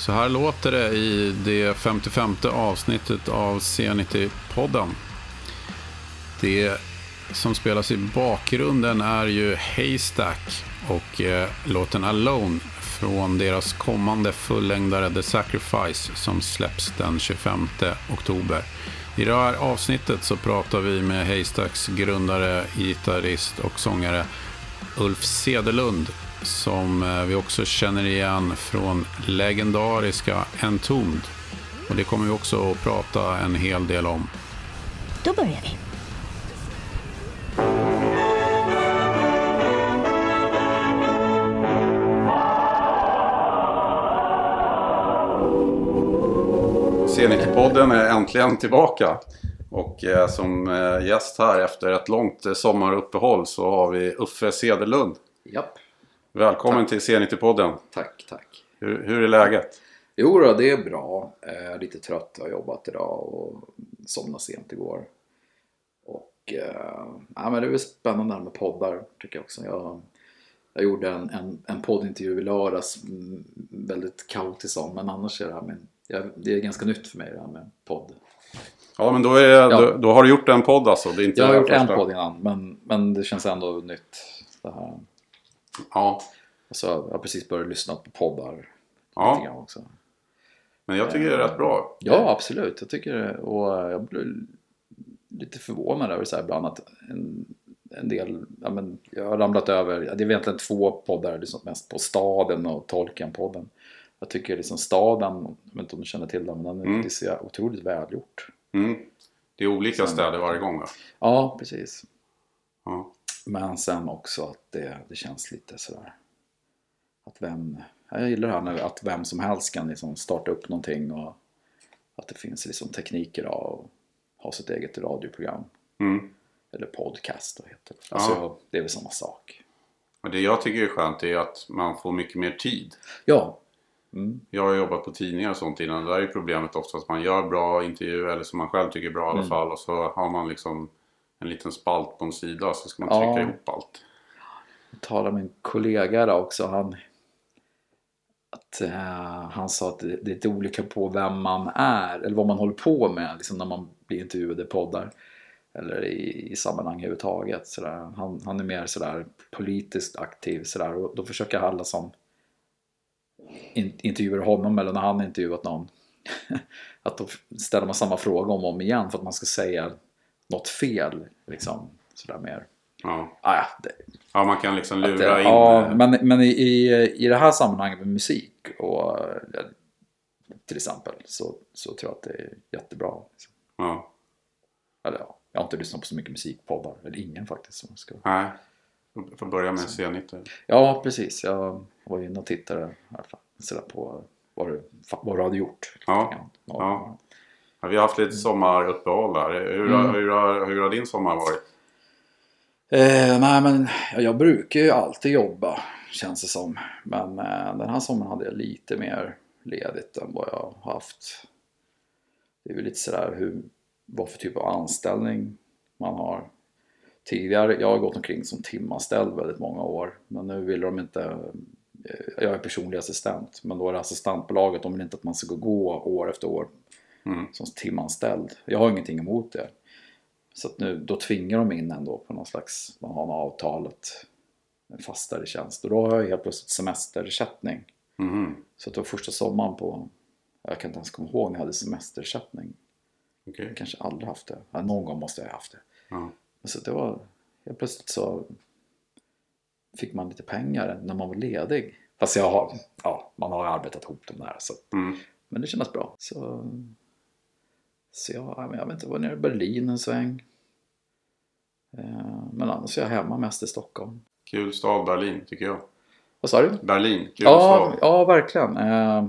Så här låter det i det 55 avsnittet av C90-podden. Det som spelas i bakgrunden är ju Haystack och eh, låten Alone från deras kommande fullängdare The Sacrifice som släpps den 25 oktober. I det här avsnittet så pratar vi med Haystacks grundare, gitarrist och sångare Ulf Sedelund som eh, vi också känner igen från legendariska Entombed. Och det kommer vi också att prata en hel del om. Då börjar vi. C90-podden är äntligen tillbaka. Och eh, som eh, gäst här efter ett långt eh, sommaruppehåll så har vi Uffe Sedelund. Japp. Välkommen till C90-podden. Tack, tack. Hur, hur är läget? Jo då, det är bra. Eh, lite trött, har jobbat idag och somnade sent igår. Och eh, ja, men det är spännande här med poddar tycker jag också. Jag, jag gjorde en, en, en poddintervju i lördags, mm, väldigt kaotisk sån, men annars är det här med, jag, det är ganska nytt för mig det här med podd. Ja, men då, är, Ja. då, då har du gjort en podd alltså? Det är inte Jag har gjort en första. podd innan, men, men det känns ändå nytt. Det här. Ja. Och så jag har precis börjat lyssna på poddar lite ja, grann också. men jag tycker det är rätt bra. Ja, absolut. Jag tycker. Och jag blir lite förvånad över så här ibland att en, en del, ja, men jag har ramlat över, det är egentligen två poddar, liksom mest på Staden och Tolkien-podden. Jag tycker liksom Staden, jag vet inte om du känner till den, men den är Mm. så otroligt välgjort. Mm. Det är olika Sen- städer varje gång va? Ja, precis. Ja. Men sen också att det, det känns lite sådär. Att vem, jag gillar det här när, att vem som helst kan liksom starta upp någonting och att det finns liksom tekniker och ha sitt eget radioprogram. Mm. Eller podcast då heter det. Ja. Alltså, det är väl samma sak. Och det jag tycker är skönt är att man får mycket mer tid. Ja. Mm. Jag har jobbat på tidningar och sånt innan. Där är problemet ofta att man gör bra intervjuer eller som man själv tycker är bra i alla Mm. fall. Och så har man liksom en liten spalt på en sida så ska man Ja. trycka ihop allt. Jag talade med en kollega då också. Han, att, eh, han sa att det, det är lite olika på vem man är. Eller vad man håller på med liksom när man blir intervjuad i poddar. Eller i, i sammanhang överhuvudtaget. Sådär. Han, han är mer sådär politiskt aktiv. Sådär. Och då försöker alla som in, intervjuar honom eller när han intervjuat någon. att då ställer man samma fråga om och om igen för att man ska säga något fel. Liksom, sådär mer. Ja. Ah, ja, det, ja, man kan liksom att lura det- in. Ja, eh, men, men i, i, i det här sammanhanget med musik och till exempel så, så tror jag att det är jättebra. Liksom. ja. Eller ja, jag har inte lyssnat på så mycket musikpoddar, eller ingen faktiskt. Som ska. Nej. Jag får börja med C90. Ja, precis. Jag var inne och tittade fall, sådär på vad du, vad du hade gjort. Ja, ja. Ja, vi har haft lite sommaruppehåll där. Hur, Mm. hur, har, hur har din sommar varit? Eh, nej men ja, jag brukar ju alltid jobba känns det som. Men eh, den här sommaren hade jag lite mer ledigt än vad jag har haft. Det är väl lite sådär hur, vad för typ av anställning man har. Tidigare, jag har gått omkring som timanställd väldigt många år. Men nu vill de inte, eh, jag är personlig assistent. Men då är det assistentbolaget, de vill inte att man ska gå år efter år Mm. som timanställd. Jag har ingenting emot det. Så att nu, då tvingar de in ändå på någon slags, man har något avtalet, en fastare tjänst. Och då har jag helt plötsligt semesterersättning. Mhm. Så att det var första sommaren på, jag kan inte ens komma ihåg när jag hade semesterersättning. Okej. Jag kanske aldrig haft det. Ja, någon gång måste jag ha haft det. Ja. Så det var, helt plötsligt så fick man lite pengar när man var ledig. Fast jag har, ja, man har arbetat ihop de där. Så Mm. men det kändes bra. Så, så jag, jag vet inte, var nere i Berlin en sväng. Eh, Men annars är jag hemma mest i Stockholm. Kul stad Berlin tycker jag. Vad sa du? Berlin, kul Ja, stad. ja, verkligen. Eh,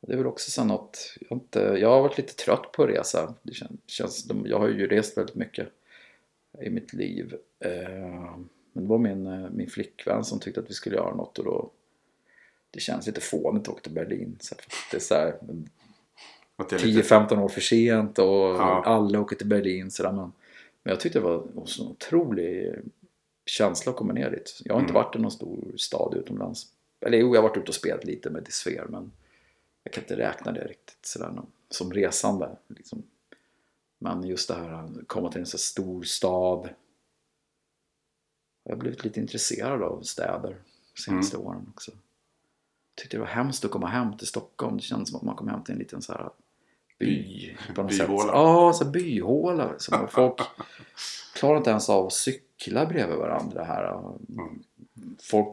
Det är väl också så något, jag har, inte, jag har varit lite trött på att resa. Det kän- känns, jag har ju rest väldigt mycket i mitt liv. Eh, Men det var min, min flickvän som tyckte att vi skulle göra något och då det känns lite fånigt att åka till Berlin. Så det är så här, Att det är lite- 10-15 år för sent och Ja. alla åker till Berlin. Så där, men, men jag tyckte det var en otrolig känsla att komma ner dit. Jag har inte Mm. varit i någon stor stad utomlands. Eller jo, jag har varit ute och spelat lite med Disfear men jag kan inte räkna det riktigt sådär som resande. Liksom. Men just det här att komma till en så stor stad. Jag har blivit lite intresserad av städer de senaste åren också. Tyckte det var hemskt att komma hem till Stockholm. Det kändes som att man kom hem till en liten så här by. På något sätt. Byhåla. Ja, så byhåla. Som folk klarar inte ens av att cykla bredvid varandra här. Folk,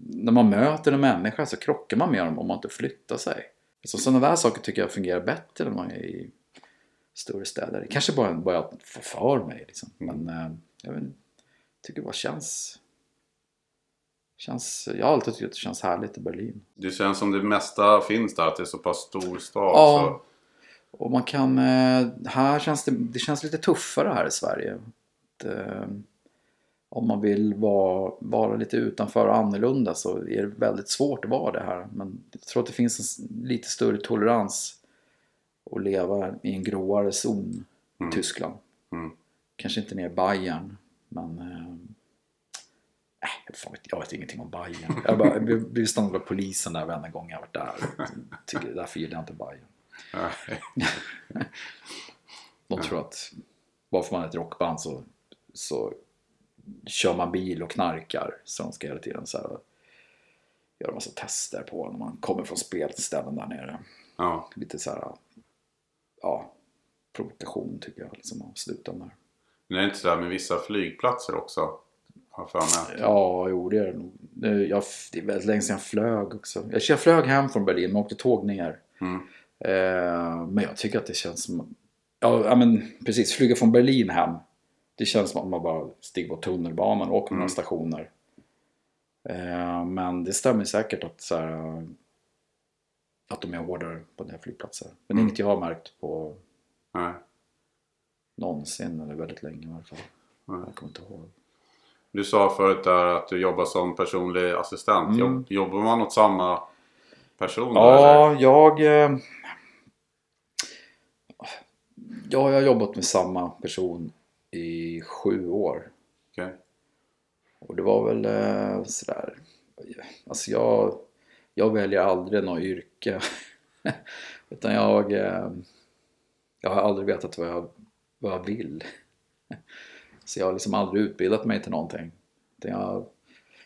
när man möter en människa så krockar man med dem om man inte flyttar sig. Så sådana där saker tycker jag fungerar bättre när man är i större städer. Det kanske bara, bara jag får för mig. Liksom. Men eh, jag vet, tycker det bara känns, känns... Jag har alltid tyckt att det känns härligt i Berlin. Det känns som det mesta finns där, att det är så pass stor stad. Ja. Och man kan... eh, Här känns det, det känns lite tuffare här i Sverige. Att, eh, om man vill vara, vara lite utanför och annorlunda så är det väldigt svårt att vara det här. Men jag tror att det finns en lite större tolerans att leva i en gråare zon i Tyskland. Mm. Kanske inte ner i Bayern, men... Eh, äh, fan vet, jag vet ingenting om Bayern. Jag, jag blev blev stannad av polisen där varenda gång jag varit där. Tycker, därför gillar jag inte Bayern. De tror att bara för man är ett rockband så, så kör man bil och knarkar. Så de ska hela tiden så här, göra massa tester på när man kommer från spelställen där nere. Ja. Lite så här, ja, provokation tycker jag liksom av slutändan. Men det är inte sådär med vissa flygplatser också? Har för mig. Ja, jo det är det nog. Det är väldigt länge sedan jag flög också. Jag, flög hem från Berlin och åkte tåg ner. Mm. Eh, men jag tycker att det känns som... Ja, men precis. Flyga från Berlin hem. Det känns som att man bara stiger på tunnelbanan och åker några stationer. Eh, men det stämmer säkert att, så här, att de är hårdare på den här flygplatser. Men är inget jag har märkt på Nej. någonsin eller väldigt länge i alla fall. Nej. Jag kommer inte ihåg. Du sa förut där att du jobbar som personlig assistent. Mm. Jobb, jobbar man åt samma person då? Ja, jag... Ja, jag har jobbat med samma person i sju år. Okej. Och det var väl eh, sådär... Alltså jag, jag väljer aldrig något yrke. Utan jag... Eh, jag har aldrig vetat vad jag, vad jag vill. Så jag har liksom aldrig utbildat mig till någonting. Utan Jag,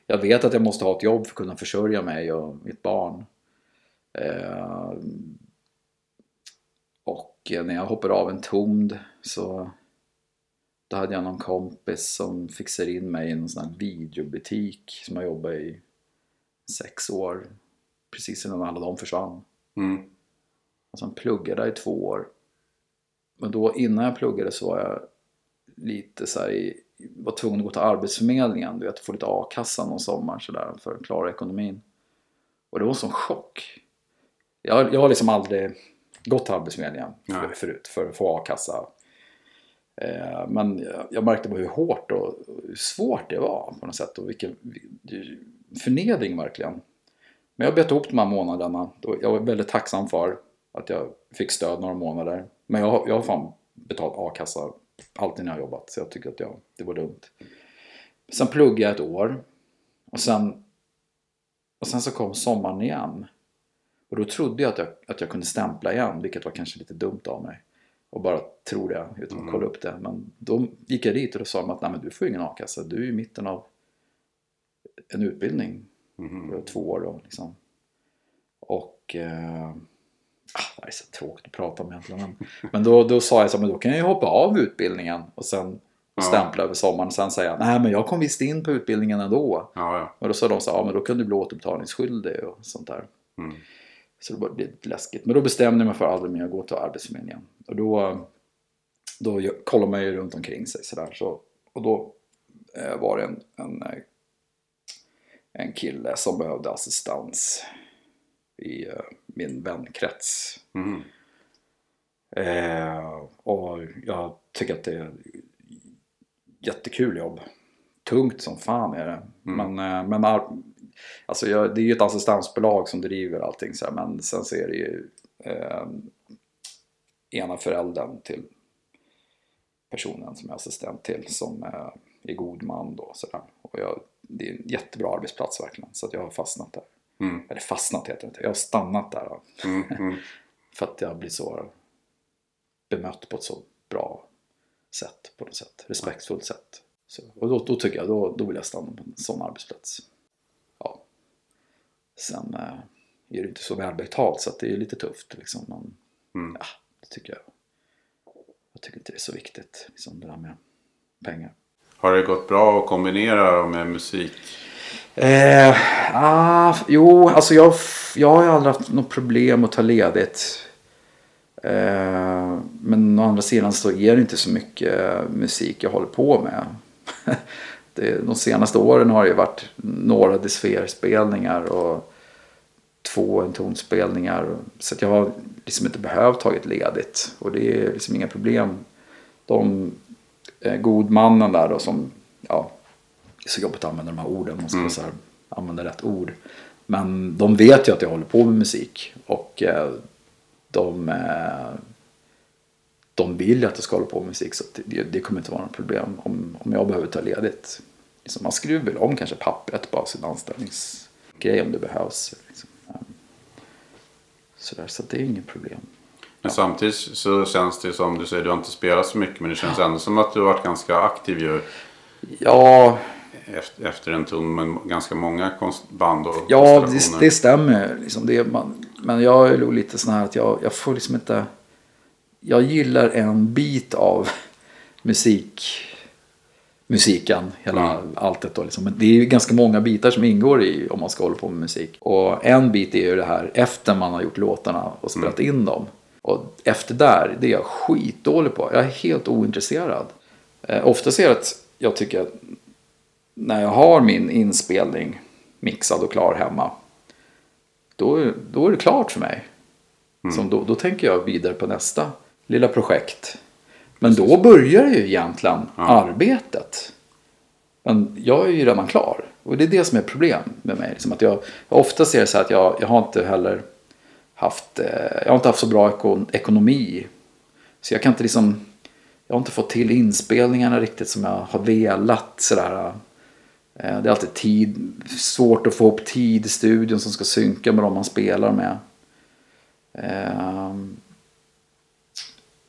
jag vet att jag måste ha ett jobb för att kunna försörja mig och mitt barn. Eh, när jag hoppade av en tomd så då hade jag någon kompis som fixade in mig i en sån här videobutik som jag jobbade i sex år. Precis innan alla de försvann. Mm. Och sen pluggade jag i två år. Men då innan jag pluggade så var jag lite så i, var tvungen att gå till Arbetsförmedlingen. Du vet, få lite a-kassa någon sommar sådär för att klara ekonomin. Och det var en sån chock. Jag, jag har liksom aldrig gått till Arbetsförmedlingen för, förut för att få a-kassa. Eh, men jag, märkte bara hur hårt och hur svårt det var på något sätt. Och vilken vil- förnedring verkligen. Men jag bet ihop de här månaderna. Då- Jag var väldigt tacksam för att jag fick stöd några månader. Men jag, har- jag har fan betalat a-kassa alltid när jag jobbat. Så jag tycker att jag, det var dumt. Sen pluggade jag ett år. Och sen, och sen så kom sommaren igen. Och då trodde jag att jag, att jag kunde stämpla igen. Vilket var kanske lite dumt av mig. Och bara tro det utan att kolla upp det. Men då gick jag dit och då sa de att Nej, men du får ju ingen a-kassa. Du är i mitten av en utbildning. Var två år då liksom. Och... Eh, ah, det är så tråkigt att prata om egentligen. Men, men då, då sa jag så men då kan jag ju hoppa av utbildningen och sen Ja. stämpla över sommaren. Sen säga, nej men jag kom visst in på utbildningen ändå. Ja, ja. Och då sa de så ja men då kan du bli återbetalningsskyldig och sånt där. Mm. Så det var lite läskigt. Men då bestämde jag mig för att aldrig mer gå till Arbetsförmedlingen. Och då, då kollar man ju runt omkring sig sådär. Så, och då eh, var det en, en, eh, en kille som behövde assistans i eh, min vänkrets. Mhm. Eh, och jag tycker att det är jättekul jobb. Tungt som fan är det. Men, eh, men ar- alltså jag, det är ju ett assistansbolag som driver allting så här, men sen så är det ju eh, ena föräldern till personen som är assistent till som eh, är god man då. Så där. Och jag, det är en jättebra arbetsplats verkligen. Så att jag har fastnat där. Mm. Eller fastnat heter det inte. Jag har stannat där. Mm, mm. För att jag blir så bemött på ett så bra sätt. På något sätt. Respektfullt sätt. Så, och då, då tycker jag, då, då vill jag stanna på en sån arbetsplats. Sen eh, är det inte så välbetalt så det är lite tufft liksom. Men Mm. ja, det tycker jag. Jag tycker inte det är så viktigt. Liksom det där med pengar. Har det gått bra att kombinera med musik? Eh, ah, jo, alltså jag, jag har ju aldrig haft något problem att ta ledigt. Eh, men å andra sidan så är det inte så mycket musik jag håller på med. det, de senaste åren har det ju varit några disferspelningar och två entonspelningar. Så jag har liksom inte behövt tagit ledigt. Och det är liksom inga problem. De eh, godmannen där då som, ja, det är så jobbigt att använda de här orden. Man ska så här, använda rätt ord. Men de vet ju att jag håller på med musik. Och eh, de, eh, de vill ju att jag ska hålla på med musik. Så det, det kommer inte vara något problem om, om jag behöver ta ledigt. Liksom man skruvar väl om kanske pappret på sin anställningsgrej om det behövs. Liksom. Så att det är inget problem. Men samtidigt så känns det som du säger, du har inte spelat så mycket men det känns ändå som att du har varit ganska aktiv ju Ja, efter, efter en ton med ganska många konst, band och Ja, det, det stämmer. Liksom det, man, men jag är nog lite sån här att jag, jag får liksom inte... Jag gillar en bit av musik, musiken, hela Mm. alltet då liksom. Men det är ju ganska många bitar som ingår i om man ska hålla på med musik. Och en bit är ju det här efter man har gjort låtarna och spelat in dem. Och efter där, det är jag skitdålig på. Jag är helt ointresserad. Eh, oftast är det att jag tycker att när jag har min inspelning mixad och klar hemma. Då, då är det klart för mig. Som då, då tänker jag vidare på nästa lilla projekt. Men då börjar ju egentligen arbetet. Men jag är ju redan klar. Och det är det som är problem med mig. Liksom att jag, jag ofta ser det så att jag, jag har inte heller haft, eh, jag har inte haft så bra ekon, ekonomi. Så jag kan inte liksom, jag har inte fått till inspelningarna riktigt som jag har velat. Sådär. Eh, Det är alltid tid, svårt att få upp tid i studion som ska synka med de man spelar med.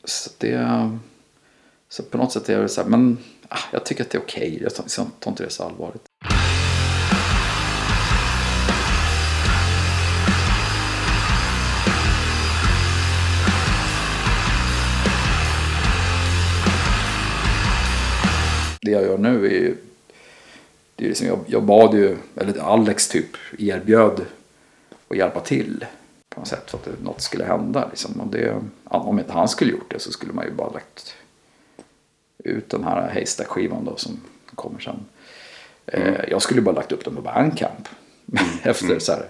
Så det... Så på något sätt är det så här, men ah, jag tycker att det är okej. Jag tar, jag tar inte det så allvarligt. Det jag gör nu är ju det är liksom, jag, jag bad ju, eller Alex typ erbjöd att hjälpa till på något sätt för att något skulle hända. Liksom. Och det, om inte han skulle gjort det så skulle man ju bara lagt ut den här Haystack-skivan då som kommer sen. Eh, jag skulle bara lagt upp den på Bandcamp efter så här,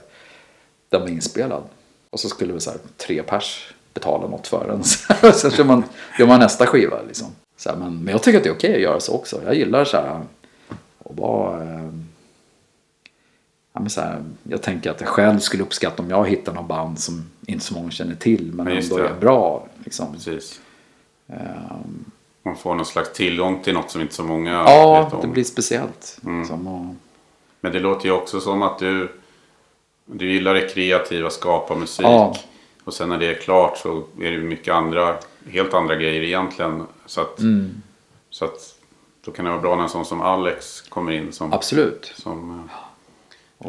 den var inspelad. Och så skulle väl så här, tre pers betala något för den. Sen kör man, gör man nästa skiva liksom. Så här, men, men jag tycker att det är okej att göra så också. Jag gillar så här och bara... Ja, men så här, jag tänker att jag själv skulle uppskatta om jag hittar någon band som inte så många känner till men Ja, ändå det. är bra. Liksom. Precis. Ehm, Man får någon slags tillgång till något som inte så många ja, vet om. det blir speciellt. Mm. Liksom, och, Men det låter ju också som att du, du gillar det kreativa, skapa musik. Ja. Och sen när det är klart så är det mycket andra, helt andra grejer egentligen. Så att, Mm. så att då kan det vara bra när en sån som Alex kommer in. Som, absolut. som, eh,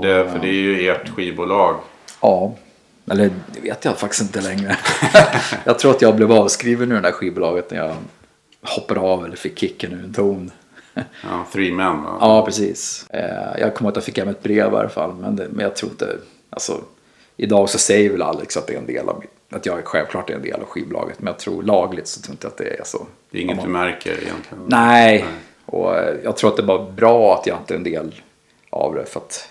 det, för det är ju ert skivbolag. Ja, eller det vet jag faktiskt inte längre. jag tror att jag blev avskriven ur det där skivbolaget när jag hoppade av eller fick kicken ur en ton. Ja, Three Men va? Ja, precis. Eh, Jag kommer ihåg att jag fick hem ett brev i alla fall. Men, det, men jag tror inte... Alltså, idag så säger väl Alex att det är en del av mitt, att jag är självklart är en del av skivbolaget. Men jag tror lagligt så tror jag inte att det är så. Det är inget Om du man- märker egentligen. Nej, och eh, jag tror att det var bra att jag inte är en del av det. För att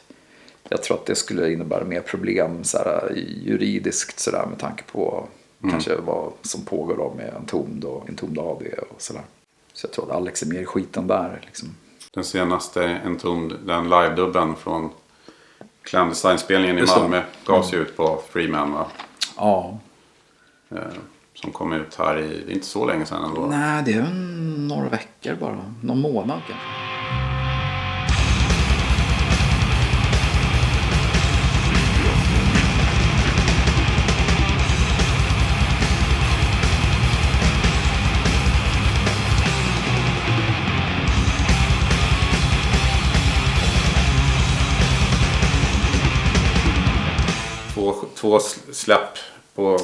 jag tror att det skulle innebära mer problem så här, juridiskt så där, med tanke på kanske vad som pågår då med Entombed och Entombed AD och sådär. Så jag tror att Alex är mer i skiten där. Liksom. Den senaste Entombed, den live-dubben från Clandestine-spelningen i. Malmö gavs ju ut på Three Men va? Ja, Eh, Som kom ut här i, det är inte så länge sedan ändå. nej det är en- några veckor bara. Någon månad kanske. Två sl- släpp på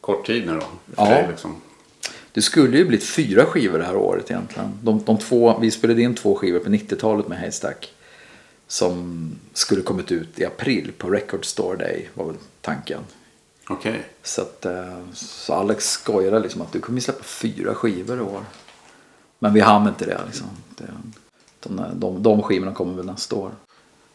kort tid nu då. Ja. dig, liksom. Det skulle ju blivit fyra skivor det här året egentligen. De, de två, vi spelade in två skivor på 90-talet med Haystack. Som skulle kommit ut i april på Record Store Day var väl tanken. Okej. Så, att, eh, så Alex skojade liksom att du kommer släppa fyra skivor i år. Men vi hann inte det liksom. De, de, de skivorna kommer väl nästa år.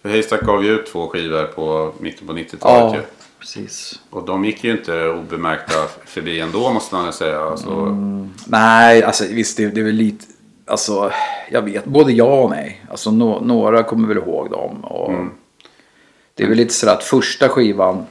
Haystack gav ju ut två skivor på mitten på 90-talet Ja. Precis. Och de gick ju inte obemärkta förbi ändå måste man väl säga. Alltså, Nej, alltså visst det, det är väl lite, alltså jag vet, både ja och nej. Alltså nå- några kommer väl ihåg dem. Och Det är väl lite sådär att första skivan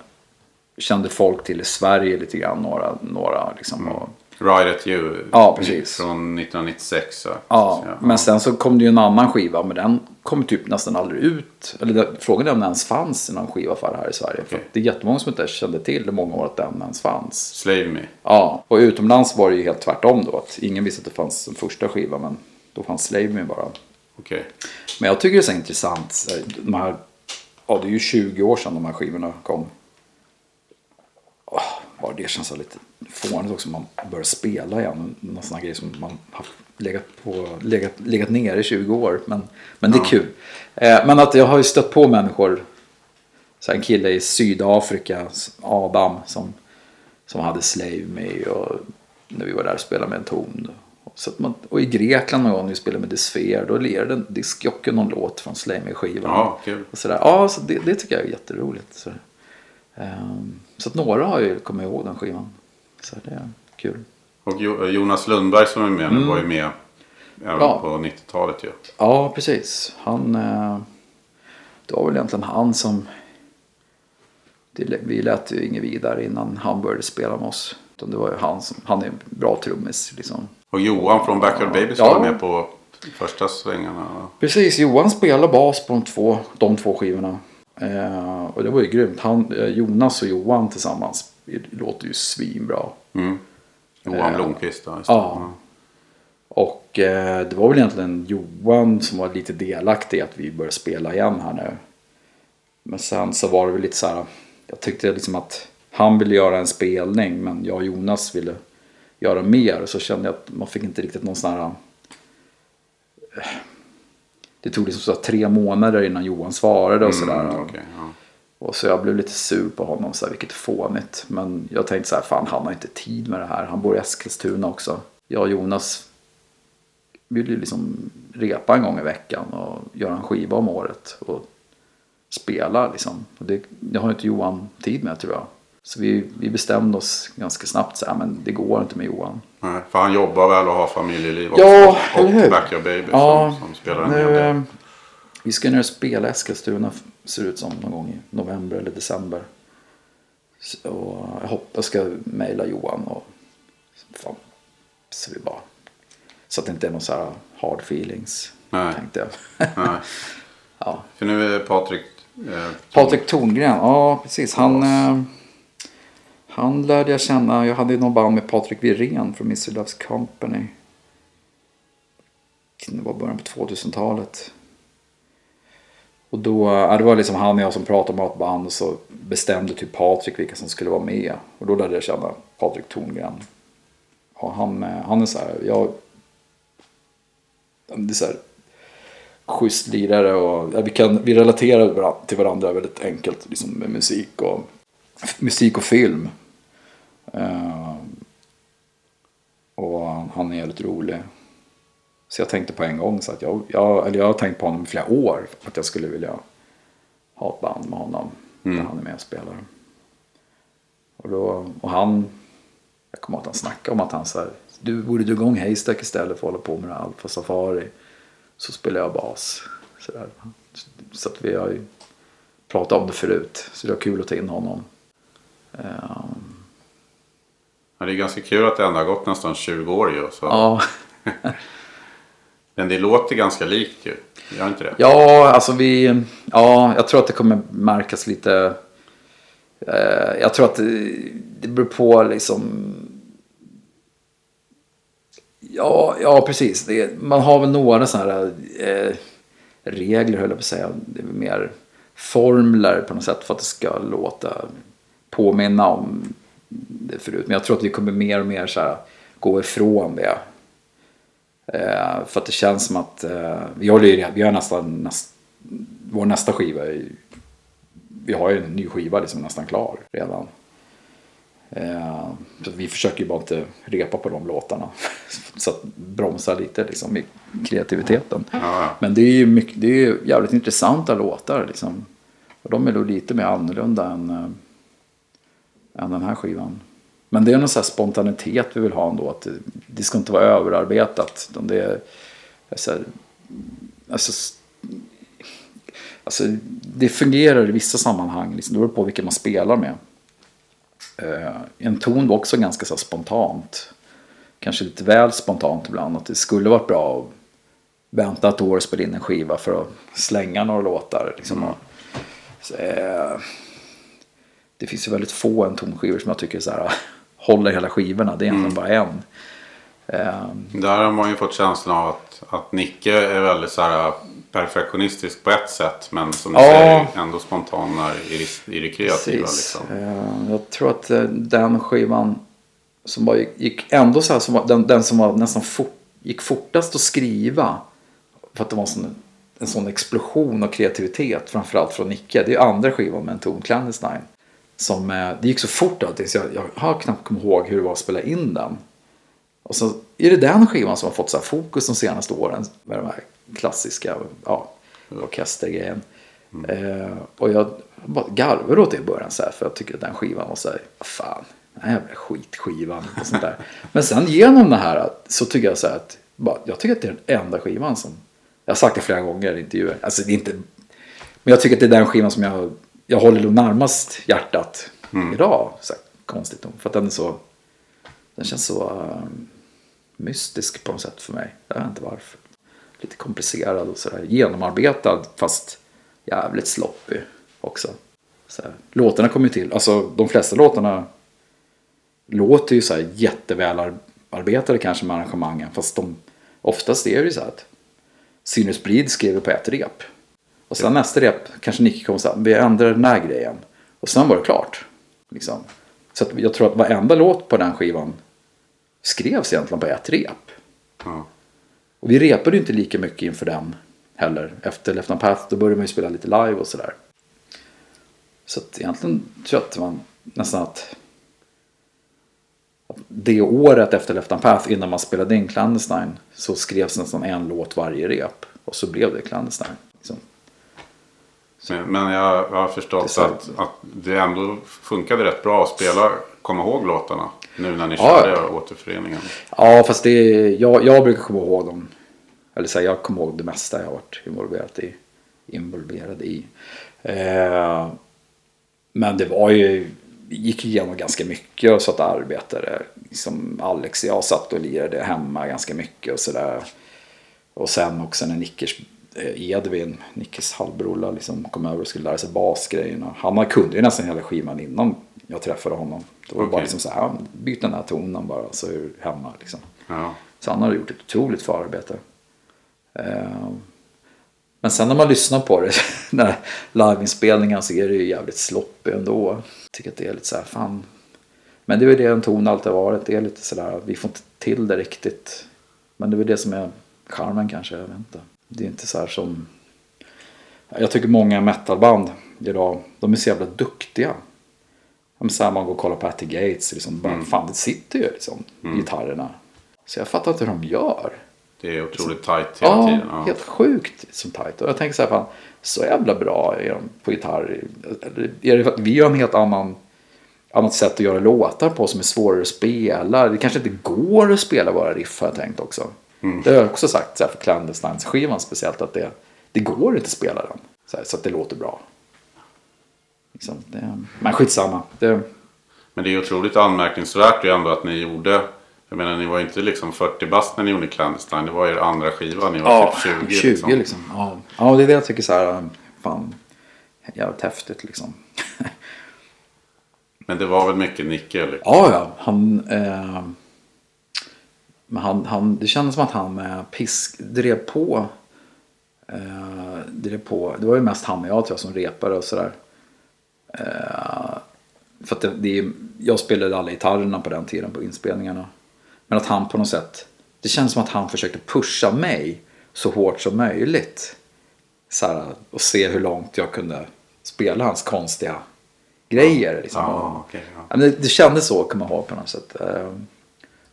kände folk till i Sverige lite grann. Några, några liksom. Och, Ride at You. Ja, precis. Från 1996. Så. ja, Så, men sen så kom det ju en annan skiva. Men den kom typ nästan aldrig ut. Eller det, frågan är om den ens fanns i någon skivaffär här i Sverige. För Okej. att det är jättemånga som inte kände till i många år att den ens fanns. Slave Me. Ja, och utomlands var det ju helt tvärtom då. Att ingen visste att det fanns en första skiva. Men då fanns Slave Me bara. Okej. Men jag tycker det är så intressant. De här, ja, det är ju 20 år sedan de här skivorna kom. Bara det känns lite fånigt också. Man börjar spela igen. Någon sån här grej som man har legat, på, legat, legat ner i 20 år. Men, men det är kul. Eh, men att jag har ju stött på människor. Så en kille i Sydafrika, Adam, som, som hade Slave Me. Och när vi var där och spelade med en ton. Så man, och i Grekland någon gång när vi spelade med Desfer. Då lirade en diskjockey någon låt från Slave Me-skivan. Ja, kul. Och sådär. Ja, så det, det tycker jag är jätteroligt. Så, Ehm, så att några har ju kommit ihåg den skivan. Så det är kul. Och Jo- Jonas Lundberg som är med nu var ju med även Mm. Ja. på 90-talet ju. Ja, precis. Han... eh, Det var väl egentligen han som... Vi lät ju inget vidare innan han började spela med oss. Utan det var ju han som... Han är en bra trummis liksom. Och Johan från Backyard Babies Ja. var med på första svängarna. Precis, Johan spelar bas på de två, de två skivorna. Eh, och det var ju grymt. Han, eh, Jonas och Johan tillsammans. Låter ju svinbra. Mm. Johan Blomqvist då. Eh, ja. Och eh, det var väl egentligen Johan som var lite delaktig i att vi började spela igen här nu. Men sen så var det väl lite så här. Jag tyckte liksom att han ville göra en spelning men jag och Jonas ville göra mer. Så kände jag att man fick inte riktigt någon sån här. Det tog liksom så tre månader innan Johan svarade och sådär. Mm, okej, ja. Och så jag blev lite sur på honom, så här, vilket fånigt. Men jag tänkte så här, fan han har inte tid med det här. Han bor i Eskilstuna också. Jag och Jonas vill ju liksom repa en gång i veckan och göra en skiva om året. Och spela liksom. Och det, det har inte Johan tid med tror jag. Så vi, vi bestämde oss ganska snabbt så här, men det går inte med Johan. Nej, för han jobbar väl och har familjeliv Ja, också. eller hur? Och Backyard Babies Ja, som, som spelar en nu, eh, vi ska och spela Eskilstuna ser det ut som någon gång i november eller december. Så, och jag hoppas ska mejla Johan och fan, så vi bara så att det inte är någon så här hard feelings Nej. tänkte jag. Nej. ja. För nu är Patrik... Eh, Patrik Torngren, ja precis. Han, eh, han lärde jag känna. Jag hade ju någon band med Patrik Wirén från Mr Loves Company. Det var början på 2000-talet. Och då, ja, det var liksom han och jag som pratade om ett band och så bestämde typ Patrik vilka som skulle vara med. Och då lärde jag känna Patrik Torngren. Och han, eh, han är så här, jag... Det är så här, schysst lirare och ja, vi, kan, vi relaterar till varandra väldigt enkelt liksom med musik och, musik och film. Eh, och han är jävligt rolig. Så jag tänkte på en gång så att jag, jag, eller jag har tänkt på honom i flera år. Att jag skulle vilja ha ett band med honom. Där han är med och spelar. Och, då, och han, jag kommer ihåg att han snackade om att han här, du borde dra igång Haystack istället för att hålla på med Alfa Safari. Så spelar jag bas. Så, där. så att vi har ju pratat om det förut. Så det var kul att ta in honom. Ehm, ja, det är ganska kul att det ändå har gått nästan 20 år ju. Så. ja. Men det låter ganska likt ju. Gör inte det? Ja, alltså vi... Ja, jag tror att det kommer märkas lite... Eh, jag tror att det, det beror på liksom... Ja, ja precis. Det, man har väl några sådana här eh, regler, höll jag på att säga. Det är mer formler på något sätt för att det ska låta påminna om det förut. Men jag tror att vi kommer mer och mer så här, gå ifrån det. Eh, för att det känns som att eh, vi håller ju vi har nästan näst, vår nästa skiva. Är, vi har ju en ny skiva liksom nästan klar redan. Eh, så vi försöker ju bara inte repa på de låtarna. så att bromsa lite liksom i kreativiteten. Ja. Men det är ju mycket, det är ju jävligt intressanta låtar liksom. Och de är då lite mer annorlunda än, äh, än den här skivan. Men det är någon sån här spontanitet vi vill ha ändå. Att det, det ska inte vara överarbetat. Utan det är, alltså, alltså, alltså, det fungerar i vissa sammanhang. Liksom, det beror på vilka man spelar med. Uh, en ton var också ganska så här, spontant. Kanske lite väl spontant ibland. Att det skulle varit bra att vänta ett år och spela in en skiva för att slänga några låtar. Liksom, Mm. och, så, eh, det finns ju väldigt få en tonskivor som jag tycker så här, håller hela skivorna. Det är egentligen bara en. Eh, Där har man ju fått känslan av att, att Nicke är väldigt så här perfektionistisk på ett sätt. Men som du Ja. säger ändå spontan i, i det kreativa. Precis. Liksom. Eh, Jag tror att eh, den skivan som bara gick- gick ändå så här, som var, den, den som var nästan fort, gick fortast att skriva. För att det var en sån, en sån explosion av kreativitet. Framförallt från Nicke. Det är andra skivan med en ton Clandestine. Som, eh, det gick så fort allting så jag, jag har knappt kommit ihåg hur det var att spela in den. Och så är det den skivan som har fått så fokus de senaste åren. Med de här klassiska ja, orkestergrejen. Eh, och jag bara garvade åt det i början så här, för jag tycker att den skivan var så här, fan, den här jävla skitskivan och sånt där. Men sen genom det här så tycker jag så här att, bara, jag tycker att det är den enda skivan som, jag har sagt det flera gånger i intervjuer, alltså det är inte, men jag tycker att det är den skivan som jag, jag håller nog närmast hjärtat idag. Så här, konstigt nog, för att den är så, den känns så eh, mystisk på något sätt för mig. Jag vet inte varför. Lite komplicerad och sådär genomarbetad fast jävligt sloppy också. Så här. Låtarna kommer ju till, alltså de flesta låtarna låter ju så här jättevälarbetade kanske med arrangemangen. Fast de, oftast är det ju så här att Sinus Breed skrev på ett rep. Och sen nästa rep kanske Nicky kommer säga vi ändrar den här grejen. Och sen var det klart. Liksom. Så jag tror att varenda låt på den skivan skrevs egentligen på ett rep. Ja. Och vi repade ju inte lika mycket inför den heller. Efter Left on Path då började man ju spela lite live och sådär. Så att egentligen tror jag att man nästan att, att det året efter Left on Path innan man spelade in Clandestine så skrevs nästan en låt varje rep. Och så blev det Clandestine. Men, jag, jag har förstått att, att det ändå funkade rätt bra att spela, komma ihåg låtarna. Nu när ni Ja. körde återföreningen. Ja, fast det jag, jag brukar komma ihåg dem. Eller så här, jag kommer ihåg det mesta jag har varit involverad i. Involverad i. Eh, men det var ju, gick igenom ganska mycket och så att arbetade. Liksom Alex och jag satt och lirade hemma ganska mycket och sådär. Och sen också när Nickers Edvin, Nickes halvbror, liksom kom över och skulle lära sig basgrejerna. Han kunde ju nästan hela skivan innan jag träffade honom. Det var bara Okej. liksom så här, byt den här tonen bara så är du hemma liksom. Ja. Så han har gjort ett otroligt förarbete. Eh, Men sen när man lyssnar på det, den här liveinspelningen så är det ju jävligt sloppy ändå. Jag tycker att det är lite så här, fan. Men det är väl det en ton alltid har varit. Det är lite sådär, vi får inte till det riktigt. Men det är väl det som är charmen kanske, jag vet inte. Det är inte så här som... Jag tycker många metalband idag, de är så jävla duktiga. Men så här man går och kollar på Atty Gates, liksom, bara, fan det sitter ju liksom, gitarrerna. Så jag fattar inte hur de gör. Det är otroligt tajt hela Ja, tiden. Ja. helt sjukt som tajt. Och jag tänker så här, fan, så jävla bra är de på gitarr. Är det för att vi har en helt annan, annat sätt att göra låtar på som är svårare att spela? Det kanske inte går att spela våra riff har jag tänkt också. Det har jag också sagt så här, för Clandestines-skivan speciellt att det, det går inte att spela den. Så, här, så att det låter bra. Liksom, det, men skitsamma. Det, Men det är otroligt anmärkningsvärt ju ändå att ni gjorde. Jag menar ni var inte liksom 40 bast när ni gjorde Clandestine. Det var er andra skiva. Ni var Ja, typ 20. 20 liksom. liksom. Ja. ja, det är det jag tycker så här, fan, jävligt häftigt liksom. Men det var väl mycket Nicke. Liksom. Ja, ja, han, eh, men han, han, det kändes som att han eh, pisk, drev på. Eh, drev på. Det var ju mest han och jag tror jag som repade och sådär. Eh, för att det, det jag spelade alla gitarrerna på den tiden på inspelningarna. Men att han på något sätt, det känns som att han försökte pusha mig så hårt som möjligt. Så här, och se hur långt jag kunde spela hans konstiga grejer. Liksom. Ja. Ja, men det, det kändes så kan man ha på något sätt.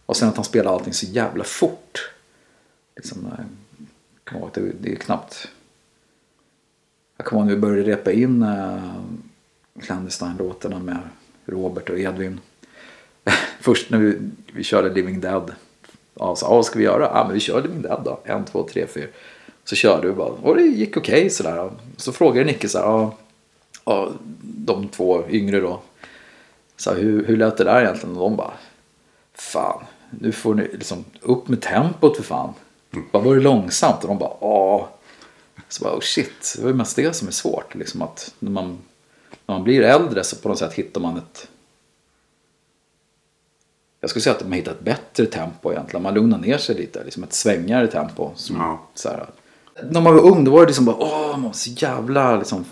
Och sen att han spelar allting så jävla fort. Liksom, eh, ihåg det, det är knappt. Jag kommer ihåg när vi började repa in äh, Clandestine-låtarna med Robert och Edvin. Först när vi, vi körde Living Dead. Ja, så, vad ska vi göra? Ja, men vi kör Living Dead då. En, två, tre, fyra. Så körde vi bara. Och det gick okej sådär. Så frågade Nicke så här. Ja, ja, de två yngre då. Så här, hur, hur lät det där egentligen? Och de bara. Fan, nu får ni liksom upp med tempot för fan. Bara var det långsamt? Och de bara. Ja. Så bara, oh shit, det var ju mest det som är svårt. Liksom att när man, när man blir äldre så på något sätt hittar man ett... Jag skulle säga att man hittar ett bättre tempo egentligen. Man lugnar ner sig lite, liksom ett svängigare tempo. Som, Ja. så här. När man var ung då var det liksom bara, åh, man var så jävla liksom,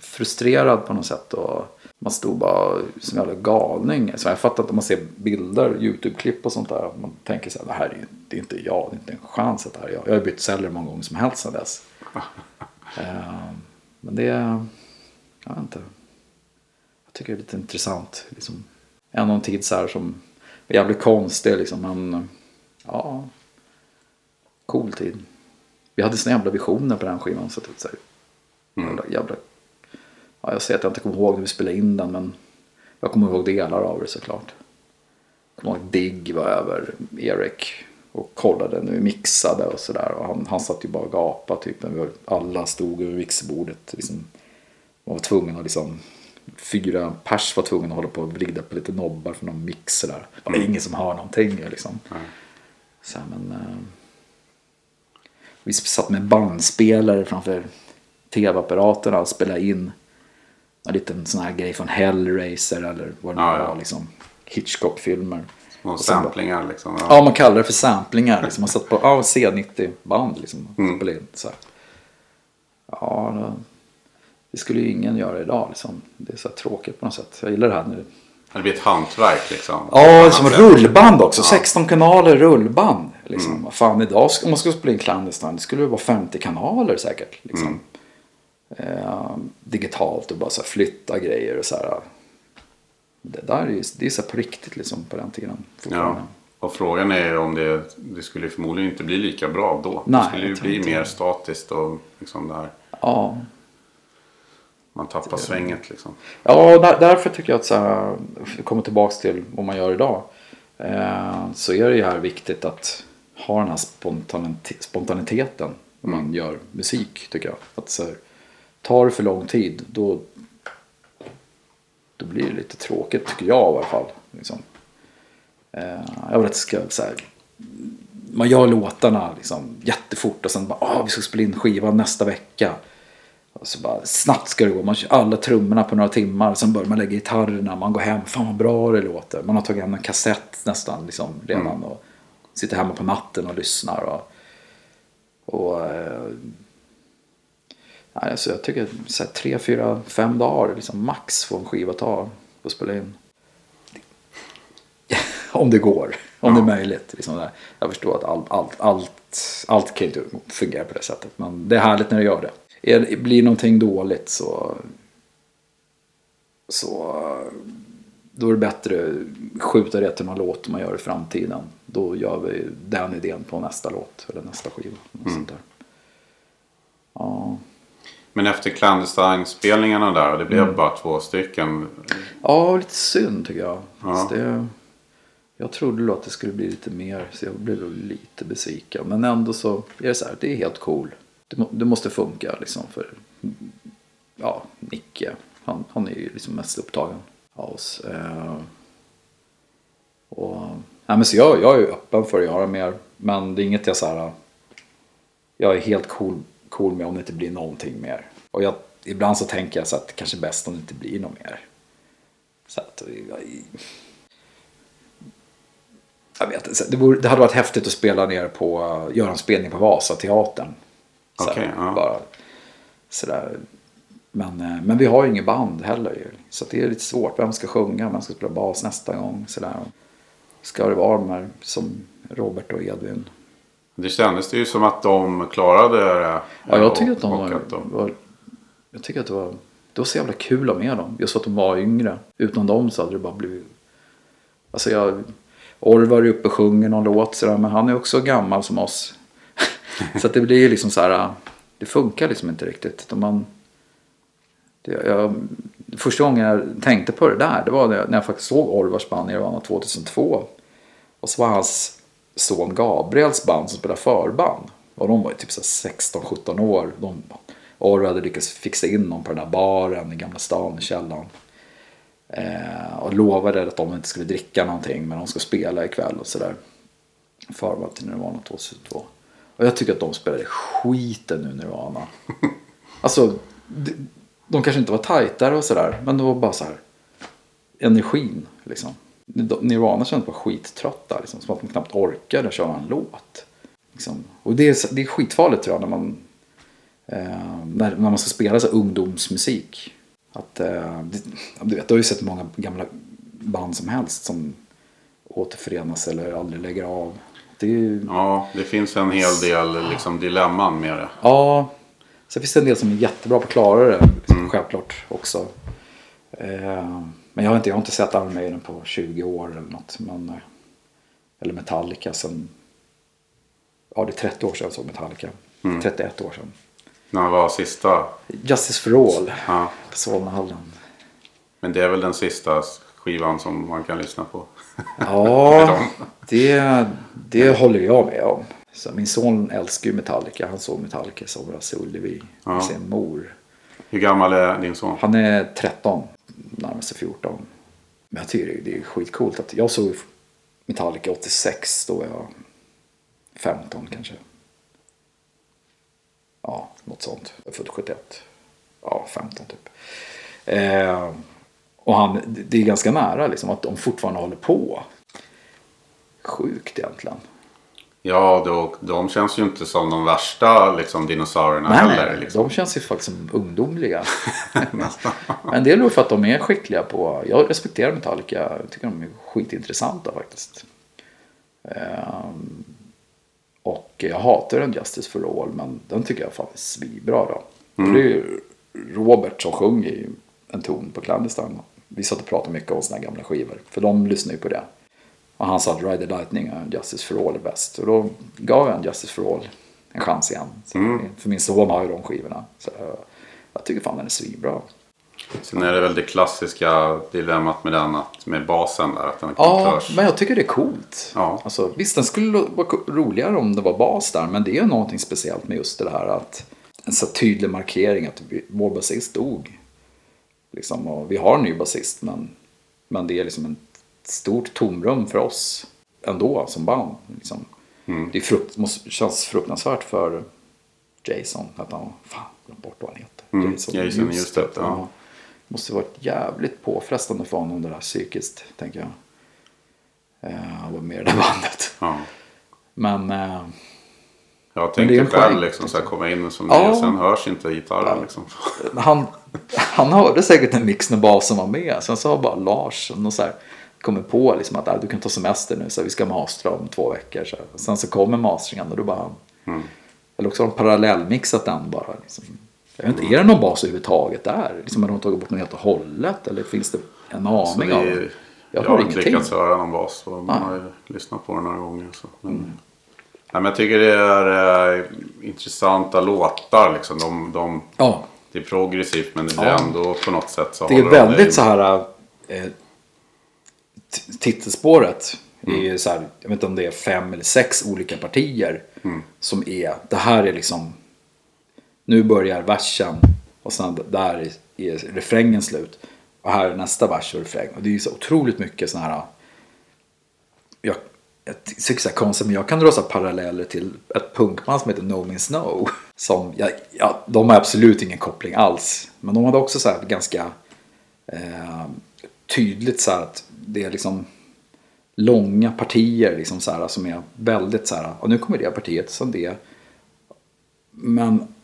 frustrerad på något sätt. Och man stod bara som en jävla galning. Så jag fattar att om man ser bilder, YouTube-klipp och sånt där. Man tänker så här, det här är det är inte jag, det är inte en chans att det här är jag. Jag har bytt celler många gånger som helst sedan dess. Eh, Men det, jag vet inte. Jag tycker det är lite intressant. Liksom, ännu en tid så här som är jävligt konstig liksom. Men ja, cool tid. Vi hade såna jävla visioner på den skivan. Så är så här, jävla, jävla, ja, jag säger att jag inte kommer ihåg när vi spelade in den. Men jag kommer ihåg delar av det såklart. Jag kommer ihåg att Digg var över Erik och kollade när vi mixade och sådär. Och han, han satt ju bara och gapade typ. när vi Alla stod över mixerbordet. Liksom, man var tvungen att liksom Fyra pers var tvungna att hålla på och vrida på lite nobbar för någon mixer där. Det var ingen som hör någonting liksom. Så här, men, eh, vi satt med bandspelare framför tv-apparaterna och spelade in en liten sån här grej från Hellraiser eller vad det nu Ja, var. ja. Liksom, Hitchcock-filmer. Och bara- samplingar liksom. Ja, man kallar det för samplingar. Liksom. Man satt på ja, C90-band liksom. och spelade in, så här. Ja, det skulle ju ingen göra idag. Liksom. Det är så tråkigt på något sätt. Jag gillar det här nu. Det blir ett hantverk liksom. Ja, som Annat rullband också. 16 kanaler rullband. Liksom. Vad fan, idag om man skulle spela in Clandestine, det skulle vara 50 kanaler säkert. Liksom. Eh, digitalt och bara så här, flytta grejer och så här. Det där är ju det är så här på riktigt liksom på den tiden. Ja. Och frågan är om det, det skulle förmodligen inte bli lika bra då. Nej, det skulle ju bli mer det. statiskt och liksom där Ja. man tappar svänget liksom. Ja, där, därför tycker jag att så här, komma tillbaka till vad man gör idag. Eh, så är det ju här viktigt att ha den här spontanit- spontaniteten när man gör musik tycker jag. Att så här, tar det för lång tid då, då blir det lite tråkigt tycker jag i alla fall. Liksom. Eh, jag vill att det ska så här, man gör låtarna liksom jättefort och sen bara ah, vi ska spela in skivan nästa vecka. Och så bara snabbt ska det gå. Man kör alla trummorna på några timmar. Sen börjar man lägga gitarrerna. Man går hem. Fan vad bra det låter. Man har tagit hem en kassett nästan liksom redan. Och sitter hemma på natten och lyssnar. Och, och eh, alltså jag tycker så här, tre, fyra, fem dagar liksom max får en skiva ta att spela in. Om det går. Om det är möjligt. Liksom där. Jag förstår att allt, allt, allt, allt kan inte fungera på det sättet. Men det är härligt när det gör det. Är, blir någonting dåligt så, så då är det bättre att skjuta det till någon låt man gör i framtiden. Då gör vi den idén på nästa låt eller nästa skiva. Och sånt där. Ja. Men efter Clandestine-spelningarna där det Mm. blev bara två stycken. Ja, lite synd tycker jag. Ja. Det, jag trodde att det skulle bli lite mer, så jag blev lite besviken. Men ändå så är det så här, det är helt cool. Det, det måste funka liksom för, ja, Nicke. Han, han är ju liksom mest upptagen av oss. Eh, och, nej, men så jag, jag är öppen för att göra mer. Men det är inget jag så här, jag är helt cool, cool med om det inte blir någonting mer. Och jag, ibland så tänker jag så att det kanske är bäst om det inte blir något mer. Så att, jag, jag vet inte, det, vore, det hade varit häftigt att spela ner på, göra en spelning på Vasateatern. Okej, ja. Bara sådär, Men, eh, men vi har ju inget band heller ju. Så det är lite svårt. Vem ska sjunga? Vem ska spela bas nästa gång? Så Ska det vara de här som Robert och Edvin? Det kändes ju som att de klarade det. Ja, jag tycker att de var, att de- var... Jag tycker att det var... Det var så jävla kul att med dem. Just för att de var yngre. Utan dem så hade det bara blivit... Alltså jag... Orvar är uppe och sjunger någon låt sådär. Men han är också gammal som oss. så att det blir ju liksom så här... Det funkar liksom inte riktigt. Man... Det, jag, första gången jag tänkte på det där. Det var när jag, faktiskt såg Orvars band i Nirvana 2002. Och så var hans son Gabriels band som spelade förband. Och de var ju typ så här 16-17 år. De, Orvar hade lyckats fixa in dem på den där baren i Gamla stan i källaren. Eh, och lovade att de inte skulle dricka någonting men de skulle spela ikväll och sådär. Förband till Nirvana 2002. Och jag tycker att de spelade skiten ur Nirvana. Alltså, de, de kanske inte var tajtare och sådär. Men det var bara så här energin liksom. Nirvana kändes bara skittrötta. Liksom, som att de knappt orkade köra en låt. Liksom. Och det är, det är skitfarligt tror jag när man, eh, när, när man ska spela så ungdomsmusik. Att, eh, det, du vet, du har ju sett många gamla band som helst som återförenas eller aldrig lägger av. Det ju, Ja, det finns en hel del liksom, dilemman med det. Ja, sen finns det en del som är jättebra på att klara det. Liksom, Självklart också. Eh, men jag har, inte, jag har inte sett Iron Maiden på 20 år eller något. Men, eh, eller Metallica sen... Ja, det är 30 år sedan jag såg Metallica. 31 år sedan. När var sista. Justice for All Ja. på Solnahallen. Men det är väl den sista skivan som man kan lyssna på. Ja, det, det håller jag med om. Så min son älskar ju Metallica. Han såg Metallica i somras i Ullevi med Ja. sin mor. Hur gammal är din son? Han är 13, närmar sig 14. Men jag tycker det- det är skitcoolt att jag såg Metallica 86, då var jag 15 kanske. Ja, något sånt. Jag är född 71. Ja, 15 typ. Eh, och han, det är ganska nära liksom att de fortfarande håller på. Sjukt egentligen. Ja, då, de känns ju inte som de värsta liksom, dinosaurierna Nej, heller. nej, Liksom. de känns ju faktiskt som ungdomliga. Men det är nog för att de är skickliga på, jag respekterar Metallica, jag tycker de är skitintressanta faktiskt. Ehm, och jag hatar en Justice for All, men den tycker jag fan är svinbra då. Och det är ju Robert som sjunger i en ton på Clandestine. Vi satt och pratade mycket om här gamla skivor, för de lyssnar ju på det. Och han sa att Ride the Lightning och Justice for All är bäst. Och då gav jag en Justice for All en chans igen. Så För min son har ju de skivorna. Så jag, jag tycker fan den är svinbra. Sen är det väl det klassiska dilemmat med den, att, med basen där. Att den Ja, men jag tycker det är coolt. Ja. Alltså, visst, den skulle vara roligare om det var bas där. Men det är någonting speciellt med just det här att en så tydlig markering att vår basist dog. Liksom, och vi har en ny basist, men, men det är liksom ett stort tomrum för oss ändå som band. Liksom. Det är frukt, måste, känns fruktansvärt för Jason. Att han, fan, glömt bort vad han heter. Mm, Jason Newsted, ja. Måste varit jävligt påfrestande för honom det där psykiskt, tänker jag. Eh, att vara med i det där bandet. Ja. Men eh, Jag det en själv liksom, så här, komma in som Ja. det och sen hörs inte gitarren. Liksom. han, han hörde säkert en mix när basen var med. Sen så bara Lars någon så här, kommit på liksom att ah, du kan ta semester nu så vi ska mastra om två veckor. Så här. Sen så kommer mastringen och då bara. Mm. Eller också har de parallellmixat den bara. Liksom. Jag vet inte, är det någon bas överhuvudtaget där? Liksom, har de tagit bort den helt och hållet? Eller finns det en Så aning det av är, det? jag, Jag har inte lyckats höra någon bas. Och man Nej. har ju lyssnat på den några gånger. Så. Men, Mm. nej, men jag tycker det är eh, intressanta låtar. Liksom. De, de, Ja, det är progressivt men det är Ja. ändå på något sätt så Det är håller de väldigt så här. Eh, titelspåret är ju så här. Jag vet inte om det är fem eller sex olika partier. Som är. Det här är liksom. Nu börjar versen. Och sen där är, är refrängen slut. Och här är nästa vers och refräng. Och det är ju så otroligt mycket sådana här. Jag, jag tycker så här konstigt men jag kan dra så paralleller till ett punkband som heter No Means No. Som, ja, ja, de har absolut ingen koppling alls. Men de hade också så här ganska eh, tydligt så här att det är liksom långa partier liksom så här, som är väldigt så här, och nu kommer det partiet som det. Men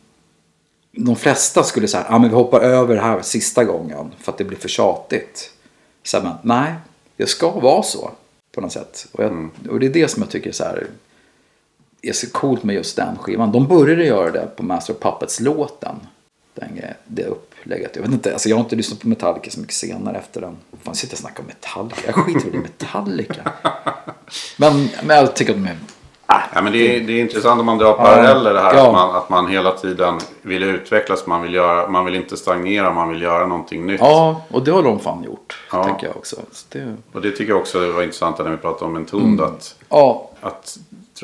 de flesta skulle säga, ah, men vi hoppar över det här sista gången för att det blir för tjatigt. Så här, men, nej, det ska vara så på något sätt. Och, jag, och det är det som jag tycker så här, är så coolt med just den skivan. De började göra det på Master of Puppets-låten. Den, det upplägget. Jag vet inte, alltså jag har inte lyssnat på Metallica så mycket senare efter den. Fan, sitter och snackar om Metallica. Jag skiter i Metallica. Men, men jag tycker att de är... Ja, men det, är, det är intressant om man drar paralleller här. Ja. Att, man, att man hela tiden vill utvecklas. Man vill, göra, man vill inte stagnera. Man vill göra någonting nytt. Ja, och det har de fan gjort. Ja. Tänker jag också. Så det, Och det tycker jag också var intressant när vi pratade om en ton. Att, ja, att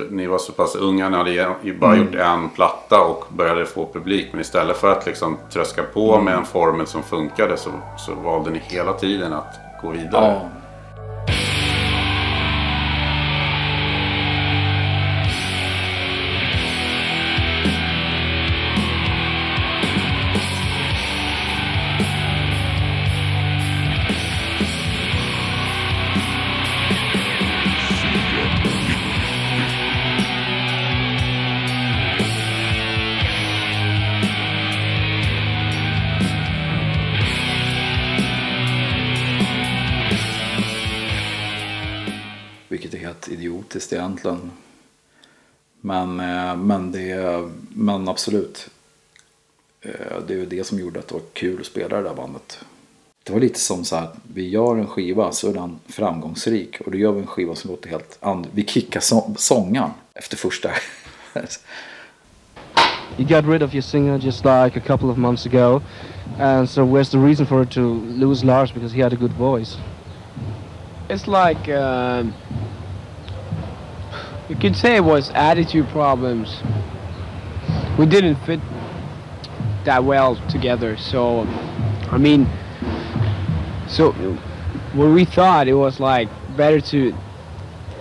ni var så pass unga. Ni hade bara gjort en platta och började få publik. Men istället för att liksom tröska på med en formel som funkade. Så, så valde ni hela tiden att gå vidare. ja. Helt idiotiskt egentligen. Men, eh, men, det, men absolut. Eh, Det är ju det som gjorde att det var kul att spela det där bandet. Det var lite som så här, vi gör en skiva så är den framgångsrik. Och då gör vi en skiva som låter helt annorlunda. Vi kickar så- sångaren efter första. You got rid of your singer just like a couple of months ago. And so where's the reason for it to lose Lars because he had a good voice? It's like um, you could say it was attitude problems. We didn't fit that well together. So, I mean, so what we thought it was like better to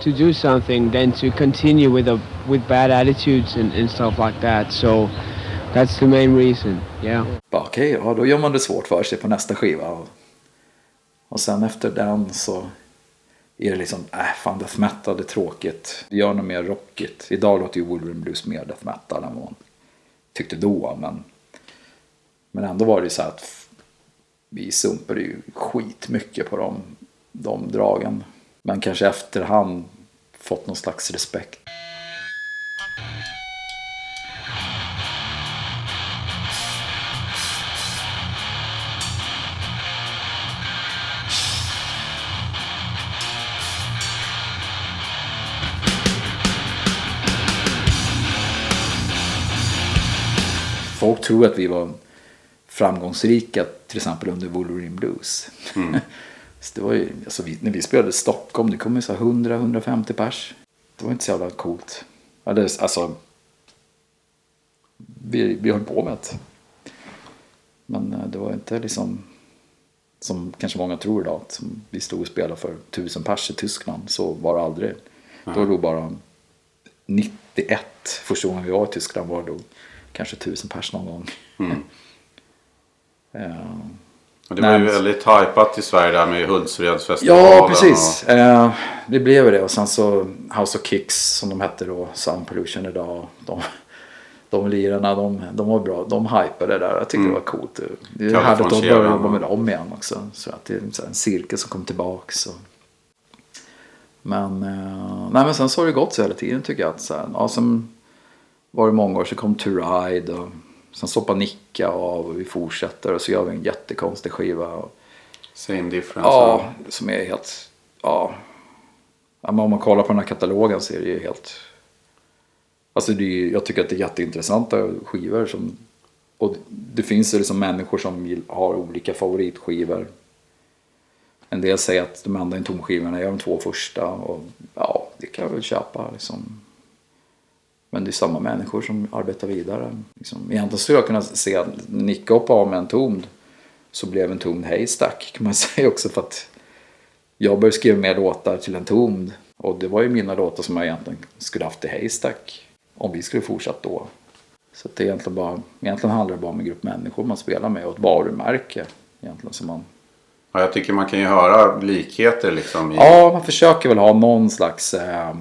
to do something than to continue with a with bad attitudes and, and stuff like that. So that's the main reason. Yeah. Okej, ja, då gör man det svårt för sig på nästa skiva. Och, och sen efter den så är det liksom, äh fan death metal det är tråkigt. Det gör något mer rockigt. Idag låter ju Wolverine Blues mer death metal än vad man tyckte då. Men, men ändå var det ju så att vi sumpade ju skitmycket på de, de dragen. Men kanske efterhand fått någon slags respekt. Tror att vi var framgångsrika till exempel under Wolverine Blues. så det var ju, alltså vi, när vi spelade i Stockholm, det kom ju så här 100-150 pers. Det var inte så jävla coolt. Alltså, vi, vi höll på med det. Men eh, det var inte liksom som kanske många tror idag. Att vi stod och spelade för tusen pers i Tyskland. Så var det aldrig. Då var det bara 91. Första gången vi var i Tyskland var det då kanske tusen pers någon gång. Eh, Och det var ju väldigt hypat i Sverige där med Hultsfredsfestivalen. Ja, precis. Eh, det blev det. Och sen så House of Kicks som de hette då, Sound Pollution idag. De, de lirarna, de, de var bra. De hypade det där. Jag tyckte det var coolt. Det är härligt att börja jobba och- med dem igen också. Så att det är en cirkel som kommer tillbaks. Och... Men, eh, nej, men sen så har det gått så hela tiden tycker jag. Att så här, ja, sen var det många år så kom To Ride. Och sen stoppade Nicka av och vi fortsätter. Och så gör vi en jättekonstig skiva. Och, Same difference. Ja, som är helt... Ja. ja men om man kollar på den här katalogen så är det ju helt... Alltså det är, ju- jag tycker att det är jätteintressanta skivor. Som, och det finns ju liksom människor som har olika favoritskivor. En del säger att de enda Entom-skivorna är de två första. Och ja, det kan jag väl köpa liksom. Men det är samma människor som arbetar vidare. Liksom. Egentligen skulle jag kunna se att Nicke hoppade av med en tomd så blev en tomd Haystack kan man säga också för att jag började skriva mer låtar till en tomd och det var ju mina låtar som jag egentligen skulle haft i Haystack om vi skulle fortsatt då. Så det är egentligen bara, egentligen handlar det bara om en grupp människor man spelar med och ett varumärke egentligen som man Ja, jag tycker man kan ju höra likheter liksom. I, Ja, man försöker väl ha någon slags... Eh,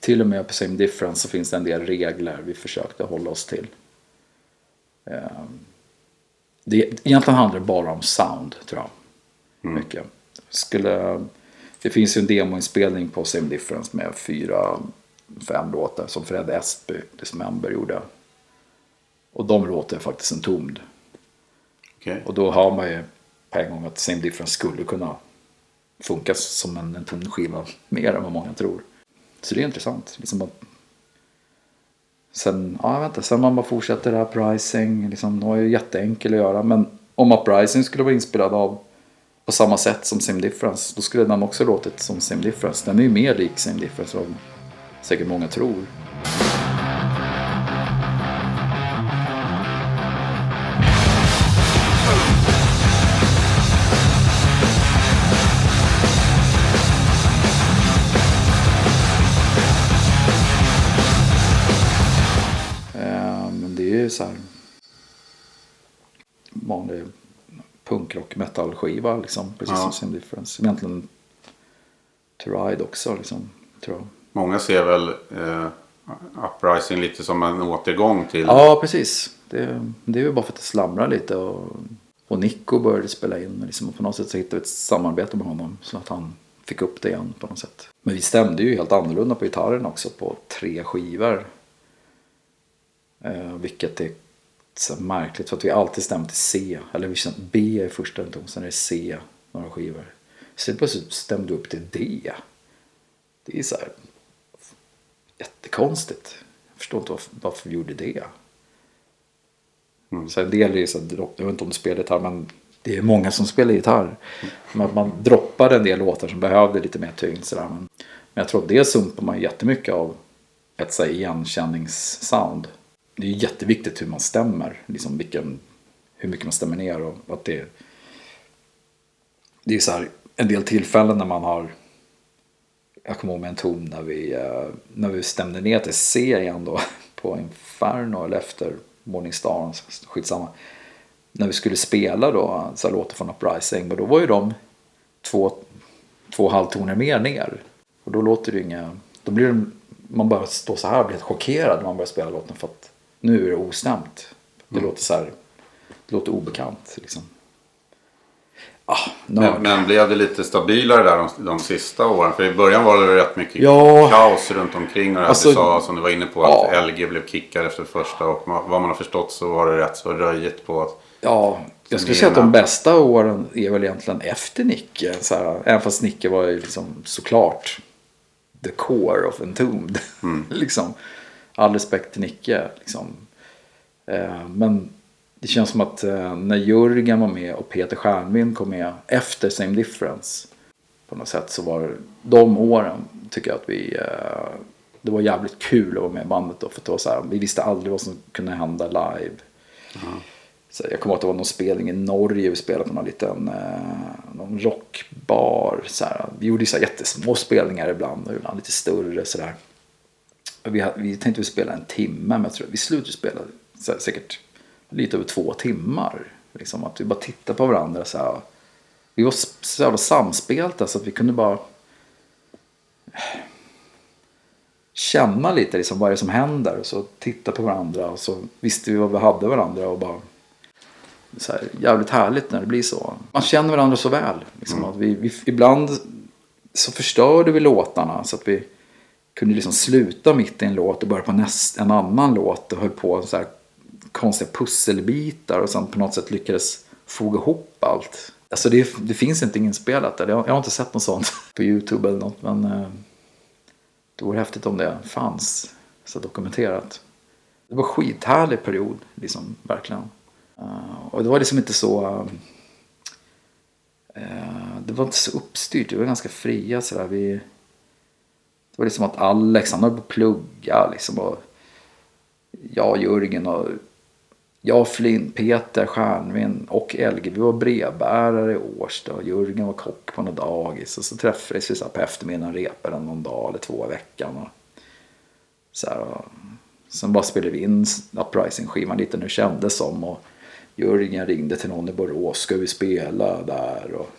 till och med på Same Difference så finns det en del regler vi försökte hålla oss till. Eh, det, egentligen handlar det bara om sound tror jag. Mycket. Skulle, det finns ju en demoinspelning på Same Difference med fyra, fem låtar som Fred Estby, Dismember, gjorde. Och de låter faktiskt en tomd. Okej. Och då har man ju på en gång att Same Difference skulle kunna funka som en, en tonskiva mer än vad många tror. Så det är intressant. Liksom bara... sen, ja, vänta, sen man bara fortsätter det här Uprising, liksom, det var ju jätteenkel att göra. Men om Uprising skulle vara inspelad av på samma sätt som Same Difference, då skulle den också låtit som Same Difference. Den är ju mer lik Same Difference än säkert många tror. Ju så här vanlig punkrock metal-skiva liksom. Precis Ja. som Same Difference. Egentligen To Ride också liksom. Tror jag. Många ser väl eh, Uprising lite som en återgång till... Ja, precis. Det, det är ju bara för att det slamrar lite. Och, och Nico började spela in. Liksom, och på något sätt så hittade vi ett samarbete med honom. Så att han fick upp det igen på något sätt. Men vi stämde ju helt annorlunda på gitarren också på tre skivor. Eh, vilket är så märkligt för att vi alltid stämt i C. Eller vi stämde B i första ton, sen är det C några skivor. Så helt plötsligt stämde upp till D. Det är så här jättekonstigt. Jag förstår inte varför, varför vi gjorde det. Så en del är ju så att jag vet inte om du spelar gitarr men det är många som spelar gitarr. Men att man droppade en del låtar som behövde lite mer tyngd. Sådär. Men, men jag tror att det sumpar man jättemycket av ett så här, igenkänningssound. Det är jätteviktigt hur man stämmer. Liksom vilken, hur mycket man stämmer ner. Och att det, det är så här en del tillfällen när man har jag kommer ihåg med en ton när vi, eh, när vi stämde ner till C igen då på Inferno eller efter Morning Star, skitsamma. När vi skulle spela då, så här låtar från Uprising, men då var ju de två, två halvtoner mer ner. Och då låter det ju inga, då blir det, man bara stå så här och blir helt chockerad när man börjar spela låten för att nu är det ostämt. Det låter så här, det låter obekant liksom. Ah. Men, men blev det lite stabilare där de, de sista åren? För i början var det rätt mycket Ja. kaos runt omkring. Och Alltså- du sa som du var inne på att Ja. LG blev kickad efter första. Och ma- vad man har förstått så var det rätt så röjigt på att... Ja, jag skulle säga att de bästa åren är väl egentligen efter Nicke. Så här, även fast Nicke var ju liksom såklart the core of Entombed. liksom. All respekt till Nicke. Liksom. Eh, men det känns som att eh, när Jörgen var med och Peter Stjernvind kom med efter Same Difference. På något sätt så var de åren tycker jag att vi... Eh, det var jävligt kul att vara med i bandet då. För det var så här, vi visste aldrig vad som kunde hända live. Så jag kommer ihåg att det var någon spelning i Norge. Vi spelade på någon liten eh, någon rockbar. Så här. Vi gjorde så här jättesmå spelningar ibland och ibland lite större. Så där. Vi, hade- vi tänkte spela en timme men jag tror vi slutade spela här, säkert lite över två timmar. Liksom att vi bara tittade på varandra så här. Vi var så jävla samspelta så att vi kunde bara känna lite liksom vad det är som händer. Och så titta på varandra och så visste vi vad vi hade varandra och bara så här, jävligt härligt när det blir så. Man känner varandra så väl. Liksom, att vi, vi, ibland så förstörde vi låtarna så att vi kunde liksom sluta mitt i en låt och börja på näst, en annan låt och höll på så här konstiga pusselbitar och sen på något sätt lyckades foga ihop allt. Alltså det, det finns inte inspelat där. Jag, har- jag har inte sett något sånt på YouTube eller något men eh, det vore häftigt om det fanns så dokumenterat. Det var en skithärlig period, liksom, verkligen. Uh, och det var liksom inte så... Uh, det var inte så uppstyrt, vi var ganska fria sådär. Vi, det var liksom att Alex, han höll på att plugga liksom. Och jag, och Jörgen och jag, Flint, Peter, Stjärnvin och Elge, vi var brevbärare i Årsta och Jörgen var kock på något dagis. Och så träffades vi så på eftermiddagen och repade någon dag eller två i veckan. Och så här, och sen bara spelade vi in Uprising-skivan lite nu kändes som. Och Jörgen ringde till någon i Borås, ska vi spela där? Och,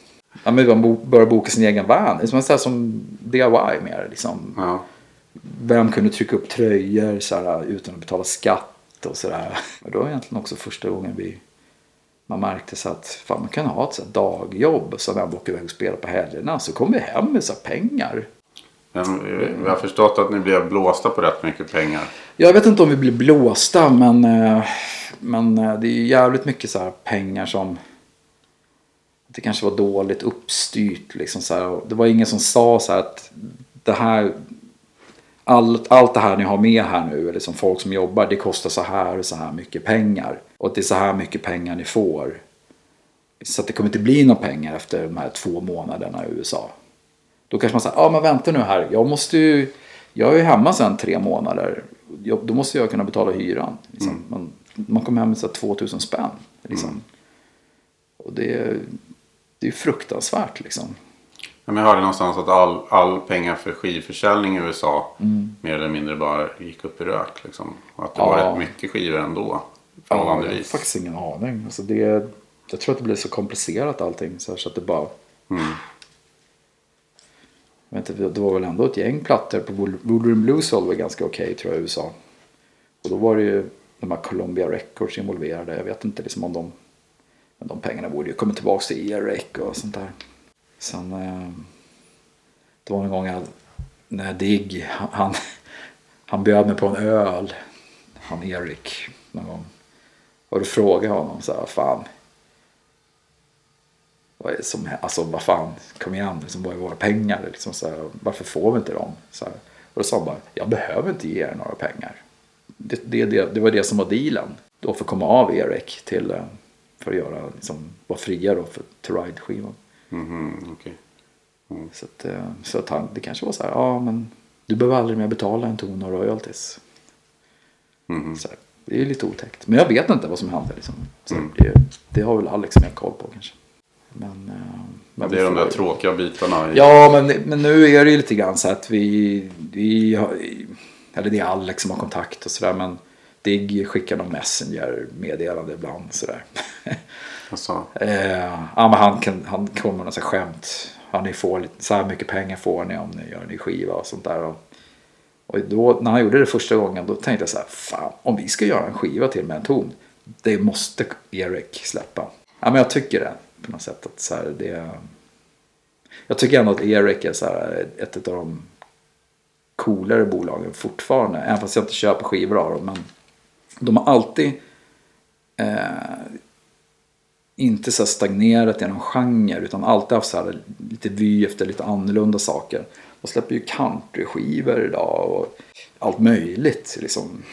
ja, men man började boka sin egen van. Det är som, så som DIY mer. Liksom. Ja. Vem kunde trycka upp tröjor så här, utan att betala skatt? och sådär. Då var egentligen också första gången vi man märkte så att fan, man kan ha ett så dagjobb så när man åker iväg och spelar på helgerna så kommer vi hem med så pengar. Men vi har förstått att ni blev blåsta på rätt mycket pengar. Jag vet inte om vi blir blåsta men, eh, men eh, det är ju jävligt mycket så pengar som det kanske var dåligt uppstyrt. Liksom så här. Det var ingen som sa så här att det här allt, allt det här ni har med här nu, eller som folk som jobbar, det kostar så här och så här mycket pengar. Och det är så här mycket pengar ni får. Så att det kommer inte bli några pengar efter de här två månaderna i USA. Då kanske man säger, ja ah, men vänta nu här, jag måste ju, jag är ju hemma sedan tre månader. Jag, då måste jag kunna betala hyran. Liksom. Mm. Man, man kommer hem med så 2000 spänn. Liksom. Mm. Och det, det är fruktansvärt liksom. Jag hörde någonstans att all, all pengar för skivförsäljning i USA mm. mer eller mindre bara gick upp i rök. Liksom. Och att det ja. var rätt mycket skivor ändå. Ja, jag har faktiskt ingen aning. Alltså det, jag tror att det blir så komplicerat allting. Så, så att det bara... Mm. Jag vet inte, det var väl ändå ett gäng plattor på Voodoo Blues var ganska okej okay, tror jag i USA. Och då var det ju de här Columbia Records involverade. Jag vet inte liksom om de... Men de pengarna borde ju komma tillbaka till EREC och sånt där. Sen, eh, det var en gång jag, när Digg, han, han bjöd mig på en öl, han Erik, någon gång. Och då frågade jag honom så här, fan. Vad är det som, alltså vad fan, kom igen, liksom, vad är våra pengar? Liksom, så här, varför får vi inte dem? Så här. Och då sa han bara, jag behöver inte ge er några pengar. Det, det, det, det var det som var dealen. Då för att komma av Erik till, eh, för att göra, liksom, vara fria då för To Ride-skivan. Mm, okay. mm. Så, att, eh, så att han, det kanske var så här, ja men du behöver aldrig mer betala en ton av royalties. Mm. Så här, det är ju lite otäckt. Men jag vet inte vad som hände. Liksom. Så mm. det, det, har väl Alex mer koll på kanske. Men, eh, men det är de där tråkiga bitarna. I... Ja, men, men nu är det ju lite grann så att vi, vi har, eller det är Alex som har kontakt och sådär. Men Digg skickar någon Messenger-meddelande ibland sådär. Alltså. Eh, ja, men han, kan, han kommer med skämt. Ja, ni får lite, så här mycket pengar får ni om ni gör en ny skiva och sånt där. Och, och då, när han gjorde det första gången då tänkte jag så här, fan om vi ska göra en skiva till med en ton. Det måste Erik släppa. Ja, men jag tycker det på något sätt. Att så här, det, jag tycker ändå att Erik är så här, ett av de coolare bolagen fortfarande. Även fast jag inte köper skivor av dem. Men de har alltid eh, inte så stagnerat i någon genre utan alltid haft så här lite vy efter lite annorlunda saker. De släpper ju countryskivor idag och allt möjligt liksom.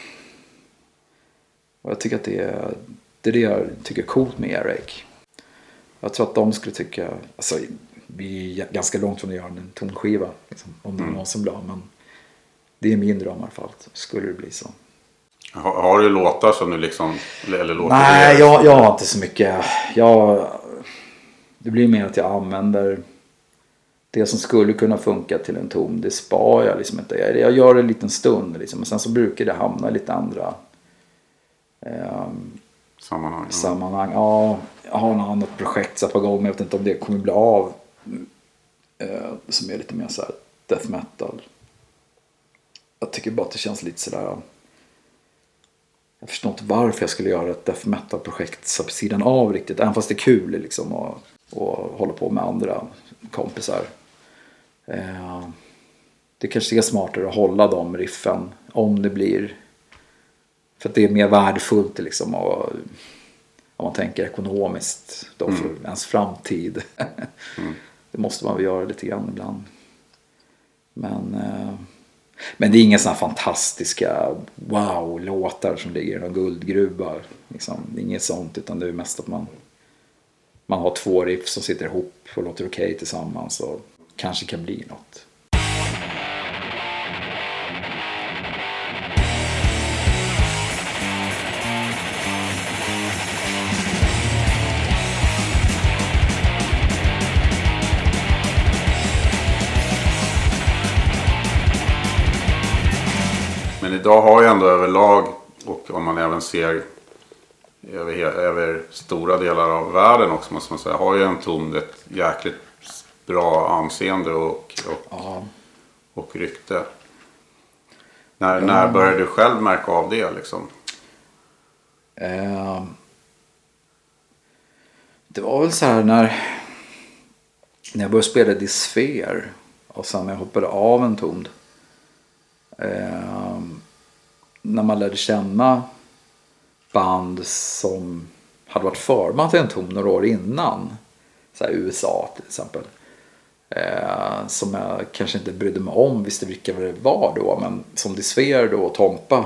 Och jag tycker att det är, det är det jag tycker är coolt med Eric. Jag tror att de skulle tycka, alltså vi är ganska långt från att göra en tonskiva. Liksom, om det mm. någonsin blir men det är min dröm i alla fall. Skulle det bli så. Har, har du låtar som du liksom... Eller låtar Nej, jag, jag har inte så mycket. Jag, det blir mer att jag använder det som skulle kunna funka till en ton. Det spar jag liksom inte. Jag, jag gör det en liten stund liksom. Men sen så brukar det hamna i lite andra eh, sammanhang. Sammanhang. Ja, jag har något annat projekt satt på gång. Men jag vet inte om det kommer bli av. Eh, som är lite mer så här death metal. Jag tycker bara att det känns lite sådär jag förstår inte varför jag skulle göra ett death metal-projekt på sidan av riktigt. Även fast det är kul liksom och, och hålla på med andra kompisar. Eh, det kanske är smartare att hålla de riffen om det blir. För att det är mer värdefullt liksom. Och, om man tänker ekonomiskt då för mm. ens framtid. mm. Det måste man väl göra lite grann ibland. Men eh, men det är inga sådana fantastiska wow-låtar som ligger i någon guldgruva. Liksom. Det är inget sånt utan det är mest att man, man har två riff som sitter ihop och låter okej okay tillsammans och kanske kan bli något. Idag har ju ändå överlag och om man även ser över, över stora delar av världen också måste man säga. Har ju en ton ett jäkligt bra anseende och, och, ja. och rykte. När, när började du själv märka av det liksom? Eh, det var väl så här när, när jag började spela Disfer och sen när jag hoppade av en ton. Eh, när man lärde känna band som hade varit förband till en ton några år innan. Så USA till exempel. Eh, som jag kanske inte brydde mig om, visste vilka det var då. Men som Disfer då och Tompa.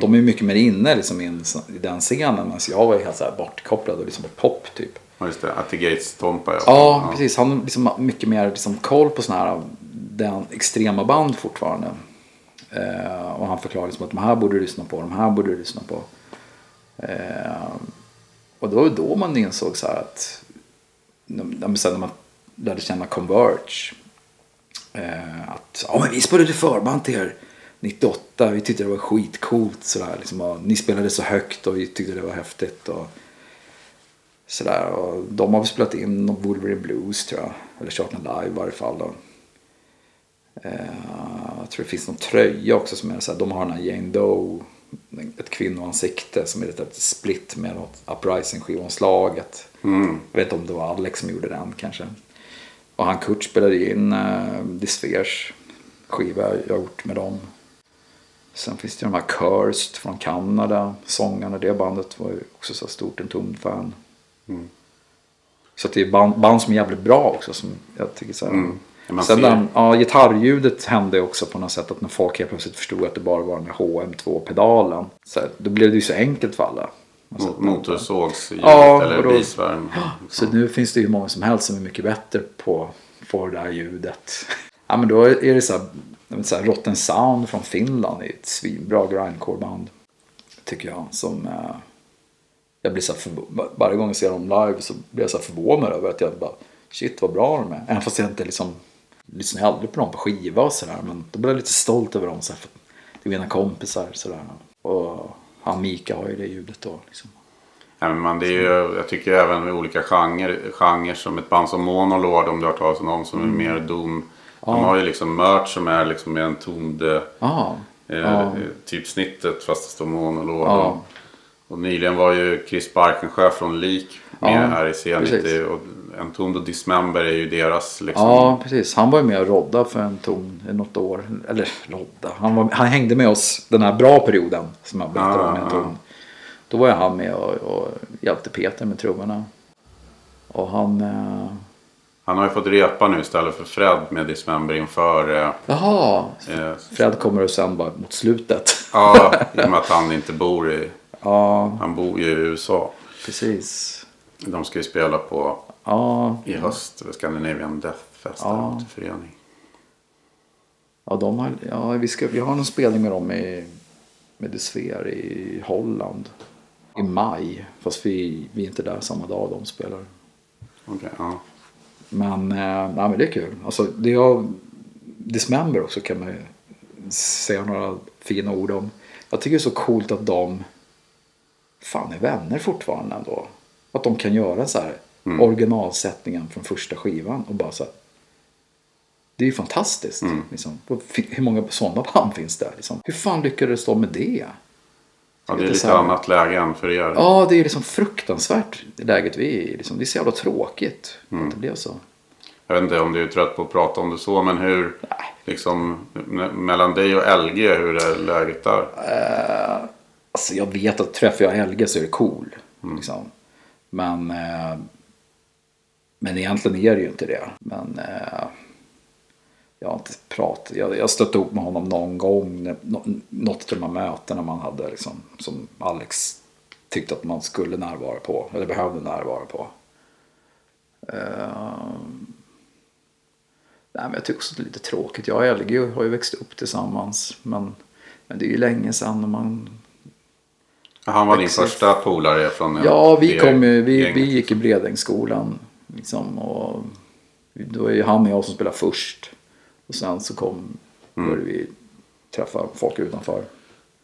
De är mycket mer inne liksom, i, en, sån- i den scenen. Medan jag var helt så här bortkopplad och liksom pop typ. Ja, just det. At the Gates Tompa. Ja, precis. Han har liksom mycket mer liksom koll på sådana här den extrema band fortfarande. Eh, och han förklarade som liksom att de här borde du lyssna på, de här borde du lyssna på. Eh, och då var då man insåg så här att sen när man lärde känna Converge. Eh, att ja, men vi spelade förband till er 98. Vi tyckte det var skitcoolt. Sådär, liksom, och ni spelade så högt och vi tyckte det var häftigt. Och, sådär, och de har väl spelat in Wolverine Blues tror jag. Eller kört live i varje fall. Då. Eh, jag tror det finns någon tröja också som är så här, de har den här Jane Doe, ett kvinnoansikte som är lite split med något Uprising skivomslaget. Mm. Jag vet inte om det var Alex som gjorde den kanske. Och han Kurt spelade in uh, Disfers skiva jag gjort med dem. Sen finns det de här Cursed från Kanada. Sångarna i det bandet var ju också så stort en fan. Så att det är band, band som är jävligt bra också. Som jag tycker så här. Mm. Man Sen den, ja, gitarrljudet hände också på något sätt att när folk helt plötsligt förstod att det bara var den här HM2-pedalen. Så då blev det ju så enkelt för alla. Satt- Motorsågsljudet Ja, eller och då- bisvärm. Så nu finns det ju många som helst som är mycket bättre på, på det där ljudet. Ja men då är det så här, så här Rotten Sound från Finland. Är ett svinbra grindcore-band. Tycker jag. Som eh, jag blir så här varje gång jag ser dem live så blir jag så förvånad över att jag bara shit vad bra de är. Även fast jag inte liksom lyssnar aldrig på dem på skiva och sådär. Men då blir jag lite stolt över dem. Så här, för det är mina kompisar sådär. Och han Mika har ju det ljudet då. Liksom. Ja, men man, det är ju, jag tycker även med olika genrer, genrer som ett band som Monolord om du har talas om dem som är mer Doom. De har ju liksom merch som är liksom med en toned eh, Ja. eh, typ snittet fast det står Monolord. Och, och nyligen var ju Chris Barkensjö från Lik med här i C90. Entombed Dismember är ju deras liksom. Ja, precis. Han var ju med och rodda för en ton i något år. Eller rodda. Han, var, han hängde med oss den här bra perioden som jag berättade om med en Ah. Då var han med och, och hjälpte Peter med trummorna. Och han... Eh, Han har ju fått repa nu istället för Fred med Dismember inför. Eh, jaha! eh, Fred kommer och sen bara mot slutet. ja, i och med att han inte bor i. Ja, Han bor ju i USA. precis. De ska ju spela på Ja, i höst. Scandinavian Death Fest. Ja. Förening. ja, de har, ja vi, ska, vi har någon spelning med dem i, med Desfer i Holland. I maj. Fast vi, vi är inte där samma dag de spelar. Okej, ja. Men, eh, nej, men det är kul. Alltså, det jag, Dismember också kan man ju säga några fina ord om. Jag tycker det är så coolt att de fan är vänner fortfarande ändå. Att de kan göra så här originalsättningen från första skivan och bara så här. Det är ju fantastiskt. Liksom. Och fi- Hur många sådana band finns det? Liksom? Hur fan lyckades de med det? ja, det är lite här- annat läge än för er. Ja, det är liksom fruktansvärt det läget vi är i. Liksom. Det är så jävla tråkigt att det blev så. Jag vet inte om du är trött på att prata om det så. Men hur, liksom, me- mellan dig och LG, hur är läget där? Alltså jag vet att träffar jag Helge så är det cool. Liksom. Men, eh, men egentligen är det ju inte det. Men eh, jag har inte pratat. Jag, jag stötte ihop med honom någon gång. när- Något av de här mötena man hade. Liksom, som Alex tyckte att man skulle närvara på. Eller behövde närvara på. Eh, nej, men jag tycker också att det är lite tråkigt. Jag och LG har ju växt upp tillsammans. Men, men det är ju länge sedan. när man Han var din första polare från Ja, vi, kom vi, vi gick i Bredängsskolan. Liksom, och då är ju han och jag som spelar först. Och sen så kom, Mm. började vi träffa folk utanför.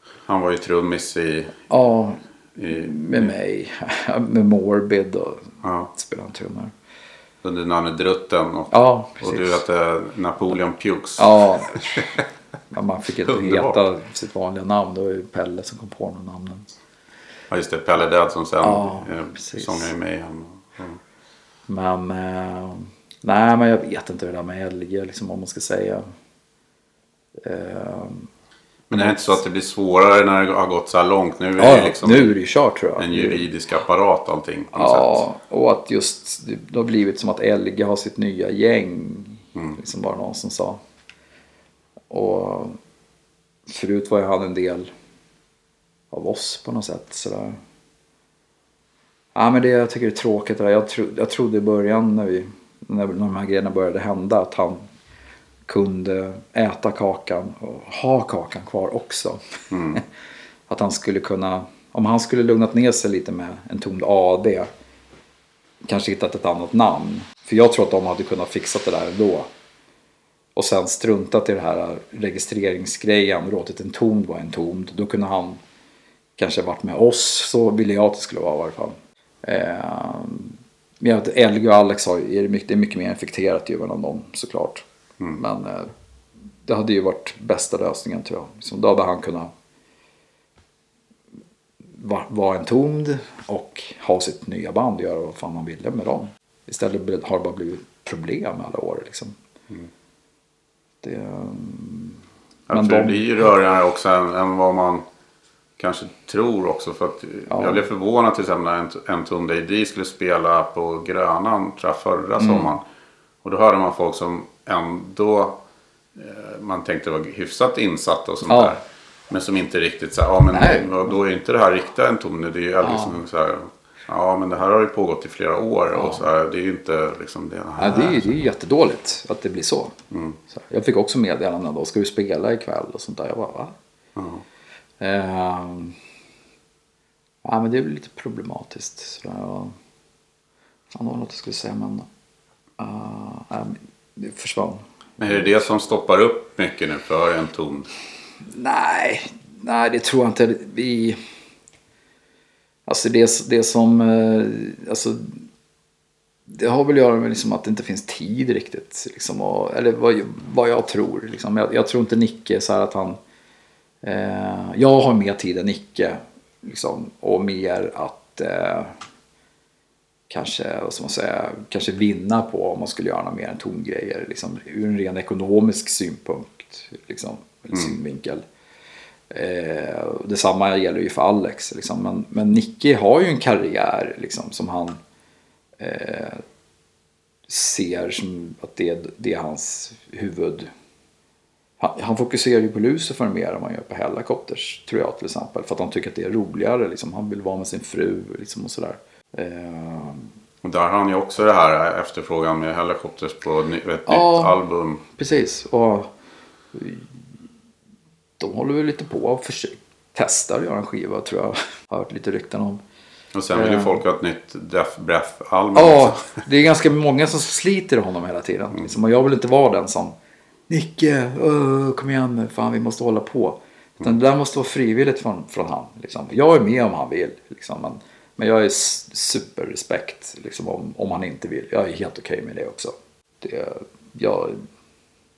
Han var ju trummis i... Ja, i med mig. med Morbid och ja, spelade trummor. under namnet Drutten. Och, Ja, och du precis. hette Napoleon Pukes. Ja. man fick inte heta sitt vanliga namn. Det var ju Pelle som kom på de namnen. Ja, just det. Pelle Död som sen Ja, eh, precis. sångade i Mayhem. Ja. Men, eh, nej men jag vet inte det där med LG liksom om man ska säga. Eh, Men är det inte så att det blir svårare när det har gått så här långt? Nu är ja, det liksom nu är det ju kört tror jag. en juridisk apparat allting. På något Ja, och att just det har blivit som att LG har sitt nya gäng. Mm. Liksom bara någon som sa. Och förut var ju han en del av oss på något sätt. Sådär. Ja, men det jag tycker är tråkigt. det där. Jag, tro, jag trodde i början när, vi, när, när de här grejerna började hända att han kunde äta kakan och ha kakan kvar också. att han skulle kunna, om han skulle lugnat ner sig lite med en tomd AD kanske hittat ett annat namn. För jag tror att de hade kunnat fixa det där ändå. Och sen struntat i det här registreringsgrejen, låtit en tomd vara en tomd. Då kunde han kanske varit med oss, så ville jag att det skulle vara i alla fall. Eh, men jag vet, Elge och Alex har, är mycket, det är mycket mer infekterat ju mellan dem såklart. Men eh, det hade ju varit bästa lösningen tror jag. Liksom, då hade han kunnat va- vara en tomd och ha sitt nya band och göra vad fan han ville med dem. Istället har det bara blivit problem alla år liksom. Det, ehm, Ja, Men de- det blir ju rörigare också än, än vad man kanske tror också. För att Ja. Jag blev förvånad till exempel när en, en Tunde ID skulle spela på Grönan tror jag, förra Mm. sommaren. Och då hörde man folk som ändå eh, man tänkte var hyfsat insatta och sånt Ja. där. Men som inte riktigt så här, ja men Nej. då är inte det här riktiga en Tone. Det är ju liksom så här, ja men det här har ju pågått i flera år. Och så här, det är ju inte liksom det här. Ja, det, är, ju- det är ju jättedåligt att det blir så. så. Jag fick också meddelanden då, ska du spela ikväll och sånt där. Jag bara, va? Ja. Ehm, ja, men det är väl lite problematiskt. Så jag, fan, det var något jag skulle säga, men uh, nej, men det försvann. Men är det det som stoppar upp mycket nu för en ton? Nej, nej det tror jag inte. Vi... Alltså det, det som... eh, Alltså, det har väl att göra med liksom att det inte finns tid riktigt. Liksom, och, eller vad, vad jag tror. Liksom. Jag, jag tror inte Nicke så här att han... Eh, jag har mer tid än Nicke. Liksom, och mer att... Eh, kanske, vad ska man säga, kanske vinna på om man skulle göra något mer än tongrejer. Liksom, ur en ren ekonomisk synpunkt. Liksom, eller synvinkel. Eh, detsamma gäller ju för Alex. Liksom. Men, men Nicky har ju en karriär liksom, som han eh, ser som att det, det är hans huvud. Han, han fokuserar ju på Lucifer mer än man gör på Hellacopters tror jag till exempel. För att han tycker att det är roligare. Liksom. Han vill vara med sin fru liksom, och sådär. Eh, Och där har han ju också det här efterfrågan med Helicopters på ett ny- ett Ja. nytt album. Precis. Och de håller väl lite på och försöker testar att göra en skiva tror jag. Har hört lite rykten om. Och sen vill ju Eh. folk ha ett nytt Death Breath-album Ja, också. det är ganska många som sliter honom hela tiden. Liksom. Och jag vill inte vara den som Nicke, öh, kom igen nu, fan vi måste hålla på. Utan det där måste vara frivilligt från, från han. Liksom. Jag är med om han vill. Liksom. Men, men jag är superrespekt liksom, om, om han inte vill. Jag är helt okej med det också. Det, jag,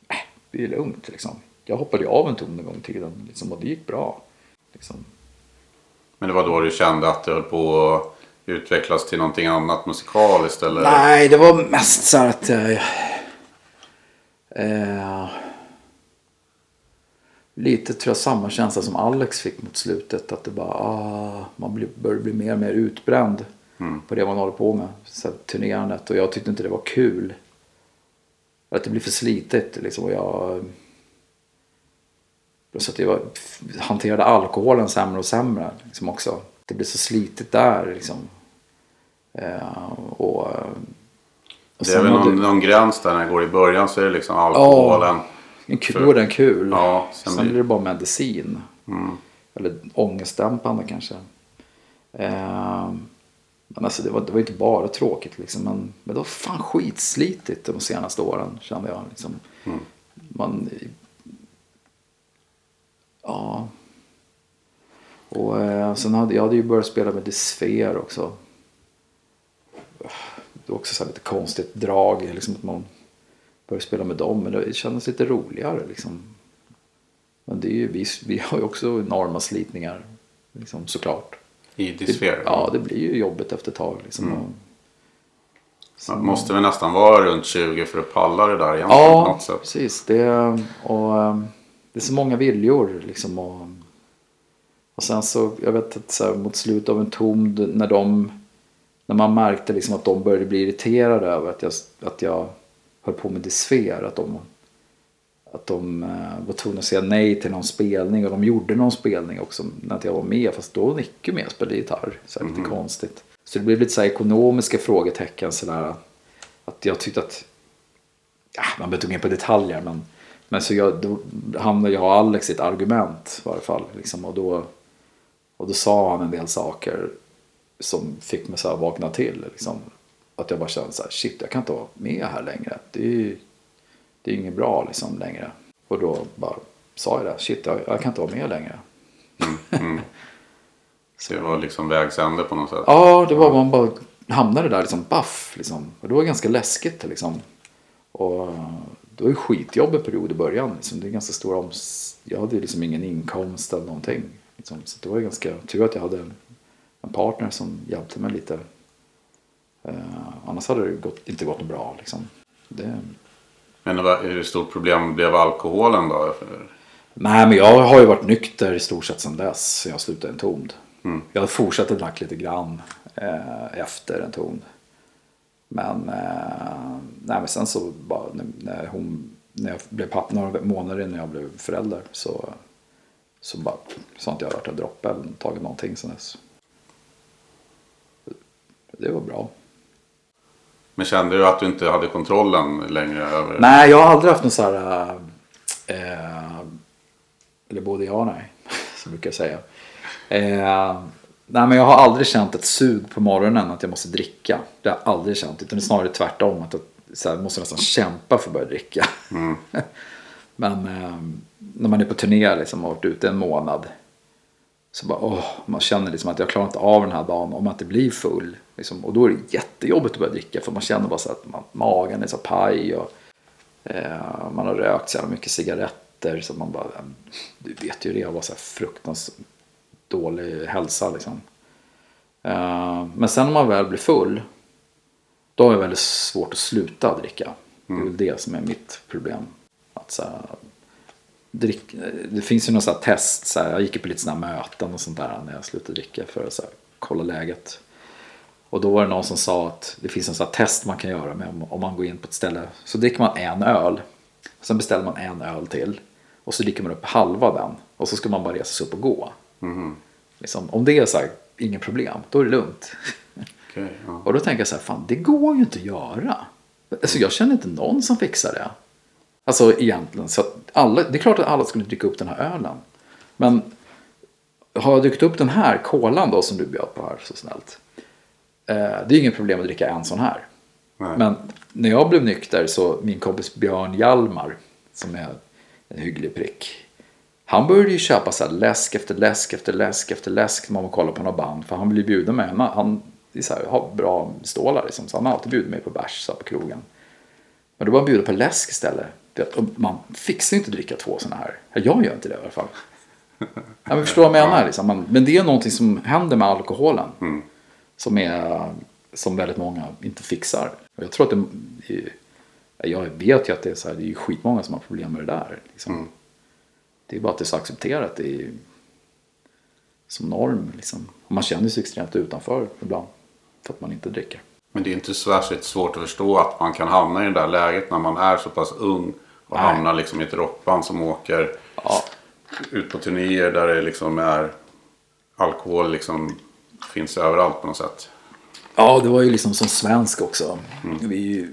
äh, det är lugnt liksom. Jag hoppade av en ton en gång i tiden liksom, och det gick bra. Liksom. Men det var då du kände att det höll på att utvecklas till någonting annat musikaliskt eller? Nej, det var mest så här att... Eh, eh, lite tror jag samma känsla som Alex fick mot slutet. Att det bara, ah, man blir, börjar bli mer och mer utbränd på det man håller på med. Så här, turnerandet. Och jag tyckte inte det var kul. Att det blir för slitet liksom. Och jag... Så att jag hanterade alkoholen sämre och sämre liksom också. Det blev så slitigt där liksom. Eh, och det är väl hade- någon, någon gräns där när det går i början så är det liksom alkoholen. En kul, är den kul. Ja, sen sen, blir- det bara medicin. Eller ångestdämpande kanske. Eh, men alltså det var, det var inte bara tråkigt liksom. Men, men det var fan skitslitigt de senaste åren kände jag. Liksom. Man, ja. Och eh, sen hade jag hade ju börjat spela med Desfer också. Det var också så här lite konstigt drag. Liksom att man började spela med dem. Men det kändes lite roligare liksom. Men det är ju, vi, vi har ju också enorma slitningar. Liksom, såklart. I dysfer? Ja, det blir ju jobbigt efter ett tag. Liksom. Mm. Man måste väl nästan vara runt 20 för att palla det där egentligen på ja, något sätt. precis. Det, och, eh, det är så många viljor. Liksom, och, och sen så, jag vet att så här, mot slutet av en tom, när de när man märkte liksom att de började bli irriterade över att jag, att jag höll på med dysfer. Att de, att de eh, var tvungna att säga nej till någon spelning och de gjorde någon spelning också när jag var med. Fast då var Nicke med och spelade gitarr. Så här, lite konstigt. Så det blev lite så här ekonomiska frågetecken. Så där, att jag tyckte att, ja, man behöver inte gå in på detaljer men, men så jag, då hamnade jag och Alex i ett argument i varje fall. Liksom, och, då, och då sa han en del saker som fick mig så här vakna till. Liksom. Att jag bara kände så här, shit jag kan inte vara med här längre. Det är ju det är inget bra liksom längre. Och då bara sa jag det, shit jag, jag kan inte vara med längre. Så det var liksom vägs ände på något sätt. Ja, det var man bara hamnade där liksom baff liksom. Och det var ganska läskigt liksom. Och det var ju skitjobbig period i början. Liksom. Det är ganska stor oms... Jag hade liksom ingen inkomst eller någonting. Liksom. Så det var ganska tur att jag hade en, partner som hjälpte mig lite. Eh, annars hade det gått, inte gått bra liksom. Det... Men det hur stort problem blev alkoholen då? Nej, men jag har ju varit nykter i stort sett sedan dess. Jag slutade en tond. Mm. Jag har fortsatt att dricka lite grann eh, efter en tond. Men, eh, nej, men sen så bara när, när, hon, när jag blev pappa några månader innan jag blev förälder så, så bara så har inte jag rört en droppe eller tagit någonting sen dess. Det var bra. Men kände du att du inte hade kontrollen längre över? Nej, jag har aldrig haft någon så här... Eh, eller både ja och nej, som brukar jag säga. Eh, nej, men jag har aldrig känt ett sug på morgonen att jag måste dricka. Det har jag aldrig känt. Utan det är snarare tvärtom. Att jag så här, måste nästan kämpa för att börja dricka. men eh, när man är på turné liksom, och har varit ute en månad. Så bara, åh, man känner liksom att jag klarar inte av den här dagen om man inte blir full. Liksom, och då är det jättejobbigt att börja dricka för man känner bara så att man, magen är så paj och eh, man har rökt så jävla mycket cigaretter så man bara, du vet ju det, jag var så här fruktansvärt dålig hälsa liksom. Eh, men sen när man väl blir full, då har jag väldigt svårt att sluta dricka. Det är väl det som är mitt problem. Att så här, drick, det finns ju här test, så här, jag gick på lite sådana möten och sånt där när jag slutade dricka för att här, kolla läget. Och då var det någon som sa att det finns en sån här test man kan göra med om, man går in på ett ställe. Så dricker man en öl, sen beställer man en öl till och så dricker man upp halva den och så ska man bara resa sig upp och gå. Liksom, om det är så här, inget problem, då är det lugnt. Okej, ja. Och då tänker jag så här, fan det går ju inte att göra. Alltså jag känner inte någon som fixar det. Alltså egentligen, så att alla, det är klart att alla skulle dricka upp den här ölen. Men har jag druckit upp den här kolan då som du bjöd på här så snällt. Eh, det är inget problem att dricka en sån här. Nej. Men när jag blev nykter så min kompis Björn Hjalmar som är en hygglig prick. Han började ju köpa så här läsk efter läsk efter läsk efter läsk när man var kolla på några band. För han ville bjuda mig. Han, han är så här, har bra stålar liksom. Så han har alltid bjudit mig på bärs på krogen. Men då var han bjuda på läsk istället. Och man fixar inte att dricka två sådana här. Jag gör inte det i alla fall. Ja, men förstår vad jag menar? Liksom. Men det är någonting som händer med alkoholen. Som, är, som väldigt många inte fixar. Och jag tror att det, jag vet ju att det är, så här, det är skitmånga som har problem med det där. Liksom. Det är bara att det är så accepterat. Det är som norm. Liksom. Och man känner sig extremt utanför ibland. För att man inte dricker. Men det är inte särskilt svårt att förstå att man kan hamna i det där läget när man är så pass ung. Och Nej. hamnar liksom i ett rockband som åker Ja, ut på turnéer där det liksom är alkohol liksom finns överallt på något sätt. Ja, det var ju liksom som svensk också. Vi är ju,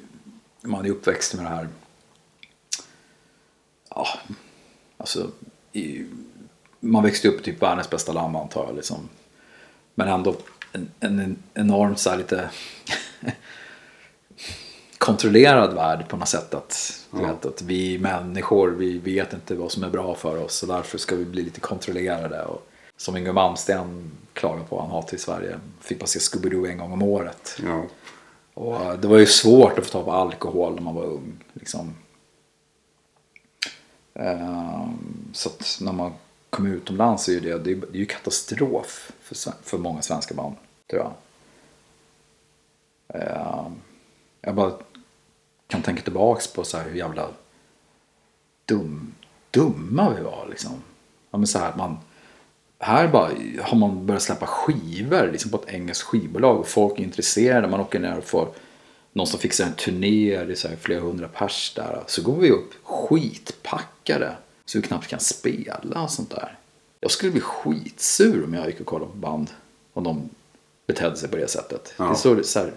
man är uppväxt med det här. Ja, alltså. I, man växte upp typ världens bästa land antar jag. Liksom. Men ändå en, en, en enormt så här lite kontrollerad värld på något sätt. Att, du vet, att vi människor, vi vet inte vad som är bra för oss. Så därför ska vi bli lite kontrollerade. Och, som Yngwie Malmsteen klagar på, han hatar i Sverige. Fick bara se Scooby-Doo en gång om året. Ja. Och det var ju svårt att få tag på alkohol när man var ung. Liksom. Ehm, Så att när man kommer utomlands så är det, det är, ju katastrof för, för många svenska band. Tror jag. Eh, jag bara kan tänka tillbaks på så här hur jävla dum, dumma vi var liksom. Ja, men så här, man, här bara har man börjat släppa skivor liksom på ett engelskt skivbolag och folk är intresserade. Man åker ner och får någon som fixar en turné, det är så här flera hundra pers där. Så går vi upp skitpackade så vi knappt kan spela och sånt där. Jag skulle bli skitsur om jag gick och kollade på band om de betedde sig på det sättet. Det är så, så här,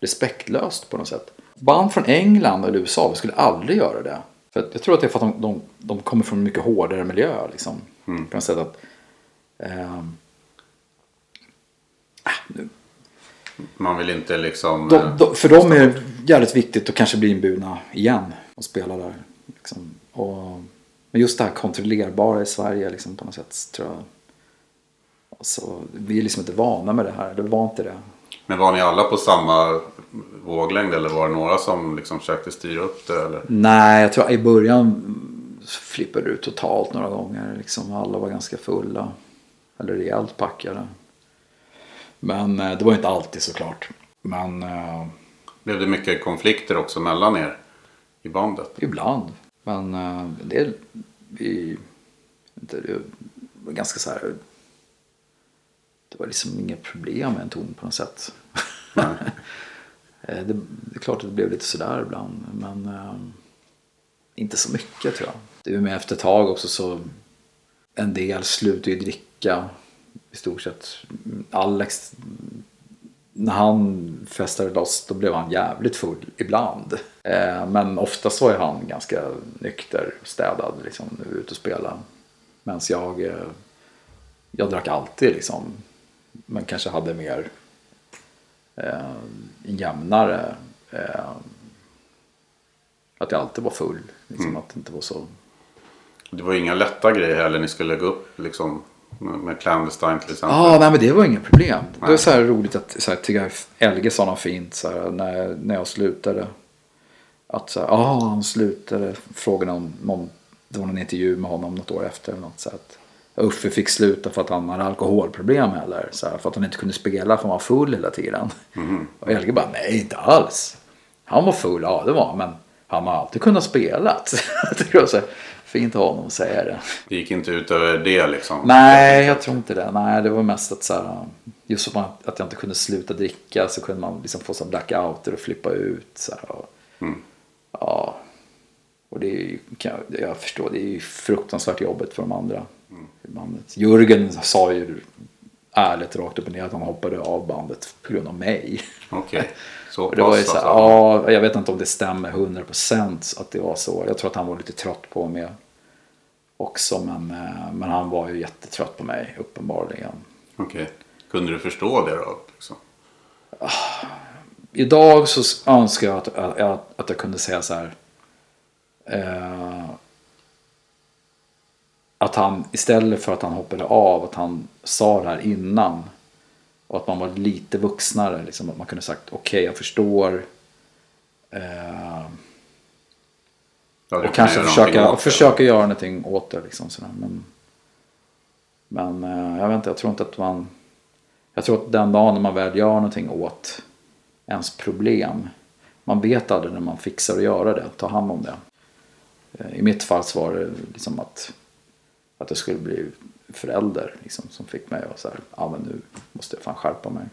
respektlöst på något sätt. Band från England eller USA vi skulle aldrig göra det. För jag tror att det är för att de, de, de kommer från en mycket hårdare miljö. Liksom. På något sätt att, ah, nu, Man vill inte liksom... de, eh, de, för dem är det jävligt viktigt att kanske bli inbjudna igen och spela där. Liksom. Och, men just det här kontrollerbara i Sverige liksom, på något sätt tror jag. Alltså, vi är liksom inte vana med det här. Det var inte det. Men var ni alla på samma våglängd eller var det några som liksom försökte styra upp det? Eller? Nej, jag tror i början flippade det ut totalt några gånger. Liksom, alla var ganska fulla. Eller rejält packade. Men eh, det var inte alltid såklart. Men eh, Blev det mycket konflikter också mellan er i bandet? ibland. Men eh, det vi, inte, det var ganska så här. Var liksom inget problem med en ton på något sätt. Eh, det, det är klart att det blev lite sådär ibland. Men eh, inte så mycket tror jag. Det är med efter ett tag också så. En del slutar ju dricka. I stort sett. Alex. När han festade loss då blev han jävligt full ibland. Eh, men oftast var ju han ganska nykter, städad, liksom ute och spela. Medan jag, eh, jag drack alltid liksom. Men kanske hade mer eh, jämnare. Eh, att jag alltid var full. Liksom, Att det inte var så. Det var inga lätta grejer heller. Ni skulle gå upp liksom med Clandestine till exempel. Ja, nej men det var inget problem. Det var Nej. så här roligt att så här, tycker jag Elge sa något fint så här, när, när jag slutade. Att så här, ja han slutade. Frågade om, om det var någon intervju med honom något år efter. Eller något, så att Uffe fick sluta för att han hade alkoholproblem eller så här, för att han inte kunde spela för att han var full hela tiden. Och Elge bara, nej inte alls. Han var full, ja det var men han har alltid kunnat spela. Det var så fint av honom att säga det. Det gick inte ut över det liksom. Nej, jag tror inte det. Nej, det var mest att så här, just som att jag inte kunde sluta dricka så kunde man liksom få så blackouter och flippa ut. Så här, och, Ja, och det är ju, jag, jag förstår, det är ju fruktansvärt jobbigt för de andra bandet. Jörgen sa ju ärligt rakt upp och ner att han hoppade av bandet på grund av mig. Okej. Så det var ju pass så här, alltså. ja, jag vet inte om det stämmer 100% att det var så. Jag tror att han var lite trött på mig också. Men, eh, men han var ju jättetrött på mig uppenbarligen. Okej. Kunde du förstå det då? Liksom? Idag så önskar jag att, att, att jag kunde säga så här. Eh, att han istället för att han hoppade av, att han sa det här innan. Och att man var lite vuxnare. Liksom, att man kunde sagt okej jag förstår. Eh, Ja, och kanske försöka, det. försöka göra någonting åt det. Liksom, sådär. Men, men eh, jag vet inte, jag tror inte att man... Jag tror att den dagen när man väl gör någonting åt ens problem. Man vet aldrig när man fixar att göra det, ta hand om det. Eh, I mitt fall så var det liksom att, att jag skulle bli förälder liksom, som fick mig att så här, ja men nu måste jag fan skärpa mig.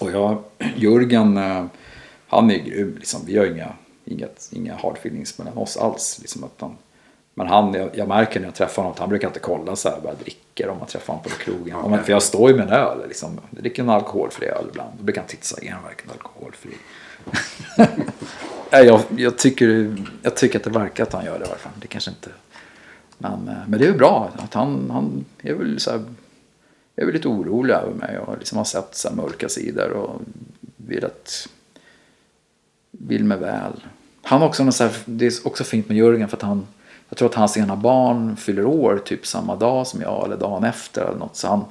Och jag, Jörgen, eh, han är grym liksom. Vi har inga, inget, inga hard feelings mellan oss alls. Liksom, att han, men han, jag, jag märker när jag träffar honom att han brukar inte kolla så här vad jag dricker om man träffar honom på krogen. Ja, men, För jag står ju med en öl liksom. Jag dricker en alkoholfri öl ibland. Då brukar han titta så här, är den verkligen alkoholfri? Jag, jag, tycker, jag tycker att det verkar att han gör det i alla fall. Det kanske inte... Men, eh, men det är ju bra att han, han är väl så här, är väl lite orolig över mig och liksom har sett så mörka sidor och vill att vill mig väl. Han också så här, det är också fint med Jörgen för att han jag tror att hans ena barn fyller år typ samma dag som jag eller dagen efter eller något. Så han,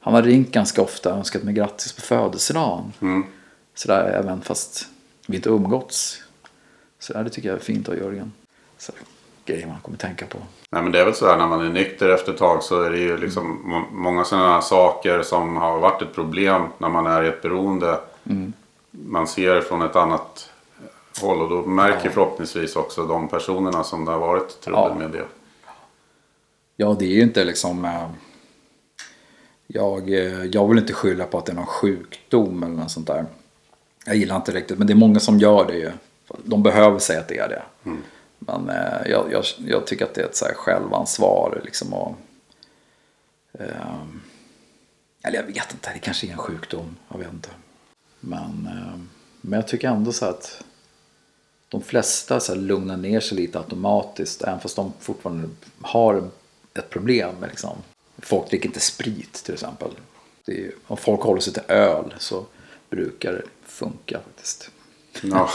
han har ringt ganska ofta och önskat mig grattis på födelsedagen. Sådär även fast vi inte umgåtts. Så där, det tycker jag är fint av Jörgen. Så, grejer man kommer tänka på. Nej men det är väl så här när man är nykter efter ett tag så är det ju liksom må- många sådana saker som har varit ett problem när man är i ett beroende. Man ser från ett annat håll och då märker förhoppningsvis också de personerna som det har varit trubbel Ja. med det. Ja, det är ju inte liksom... eh, Jag, eh, jag vill inte skylla på att det är någon sjukdom eller något sånt där. Jag gillar inte riktigt, men det är många som gör det ju. De behöver säga att det är det. Men eh, jag, jag, jag tycker att det är ett så här självansvar liksom. Och, eh, eller jag vet inte, det kanske är en sjukdom. Jag vet inte. Men, eh, men jag tycker ändå så att de flesta så här lugnar ner sig lite automatiskt. Även fast de fortfarande har ett problem. Liksom. Folk dricker inte sprit till exempel. Det är, om folk håller sig till öl så brukar det funka faktiskt. Ja.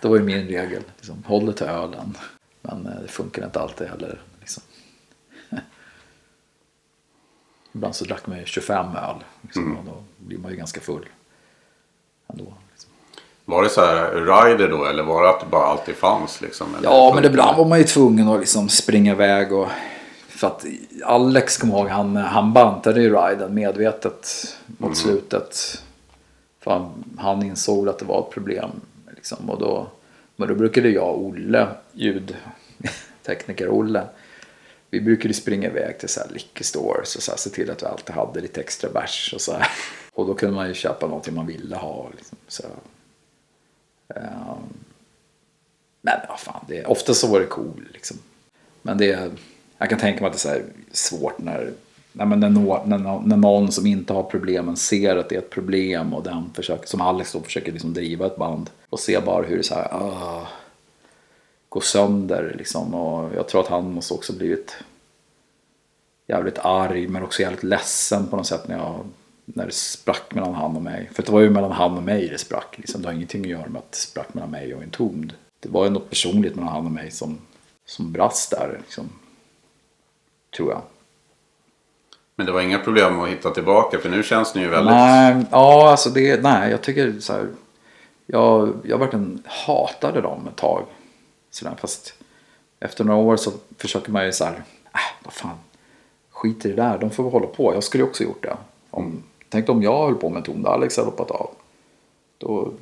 Det var ju min regel. Liksom, håll dig till ölen. Men eh, det funkar inte alltid heller. Liksom. Ibland så drack man ju 25 öl. Liksom, och då blir man ju ganska full. Ändå, liksom. Var det så här rider då eller var det att det bara alltid fanns liksom? Ja, men ibland var man ju tvungen att liksom springa iväg. Och, för att Alex, kom ihåg, han, han bantade ju riden medvetet mot slutet. För han, han insåg att det var ett problem. Liksom, och då, men då brukade jag och Olle, ljudtekniker Olle, vi brukade springa iväg till så här liquor stores och så här, se till att vi alltid hade lite extra bärs. Och, så här. och då kunde man ju köpa någonting man ville ha. Liksom, så, um, men ja, fan, det, ofta så var det cool liksom. Men det, jag kan tänka mig att det är så här svårt när, nej, men när, nå, när, när någon som inte har problemen ser att det är ett problem och den försöker, som Alex då försöker liksom driva ett band och ser bara hur det så här, ah, går sönder liksom. Och jag tror att han måste också blivit jävligt arg men också jävligt ledsen på något sätt när, jag, när det sprack mellan han och mig. För det var ju mellan han och mig det sprack. Liksom. Det har ingenting att göra med att det sprack mellan mig och en tomd. Det var ju något personligt mellan han och mig som, som brast där. Liksom. Tror jag. Men det var inga problem att hitta tillbaka för nu känns ni ju väldigt... Nej, ja, alltså det, nej, jag tycker så här. Jag, jag verkligen hatade dem ett tag. Så där, fast efter några år så försöker man ju så här. Äh, vad fan. Skit i det där, de får väl hålla på. Jag skulle ju också gjort det. Om, tänk om jag höll på med Tom Alex hade hoppat av. Då,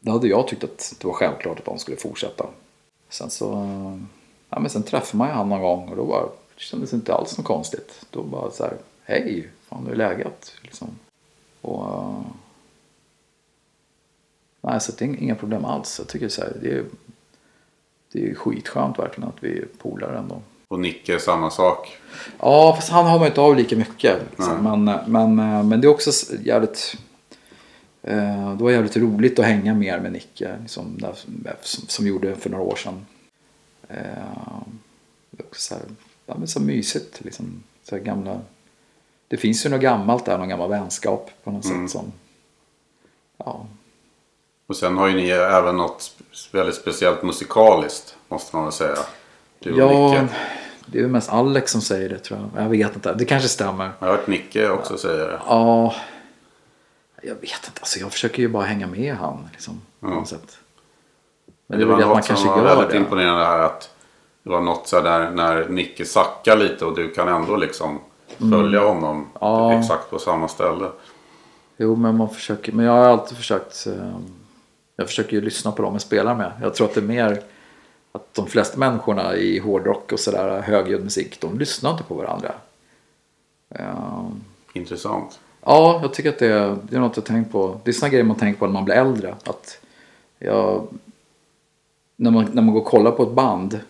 då hade jag tyckt att det var självklart att de skulle fortsätta. Sen så, ja men sen träffade man ju han någon gång och då bara det kändes inte alls något konstigt. Då bara så här, hej, fan hur är läget? Liksom. Och, eh, nej, så det är inga problem alls. Jag tycker så här, det är, det är skitskönt verkligen att vi är polare ändå. Och Nicke samma sak. Ja, fast han har man inte av lika mycket. Liksom. Men, men, men det är också jävligt... Eh, det var jävligt roligt att hänga mer med Nicke. Liksom, där, som, som gjorde för några år sedan. Eh, det är också så, här, ja, men så mysigt. Liksom, så gamla, det finns ju något gammalt där, någon gammal vänskap på något sätt. Som, ja, Och sen har ju ni även något väldigt speciellt musikaliskt måste man väl säga. Du och ja, Nicke. det är ju mest Alex som säger det tror jag. Jag vet inte, det kanske stämmer. Jag har hört Nicke också säga det. Ja, jag vet inte. Alltså, jag försöker ju bara hänga med han. Liksom, på Ja. något sätt. Men det det var väl det att man kanske var gör väldigt det. imponerande här att det var något så där när Nicke sackar lite och du kan ändå liksom följa honom Mm. Ja. exakt på samma ställe. Jo, men man försöker. Men jag har alltid försökt. eh, Jag försöker ju lyssna på dem jag spelar med. Jag tror att det är mer att de flesta människorna i hårdrock och sådär högljudd musik, de lyssnar inte på varandra. Eh, Intressant. Ja, jag tycker att det är, det är något jag tänkt på. Det är sådana grejer man tänker på när man blir äldre. Att jag, när, man, när man går och kollar på ett band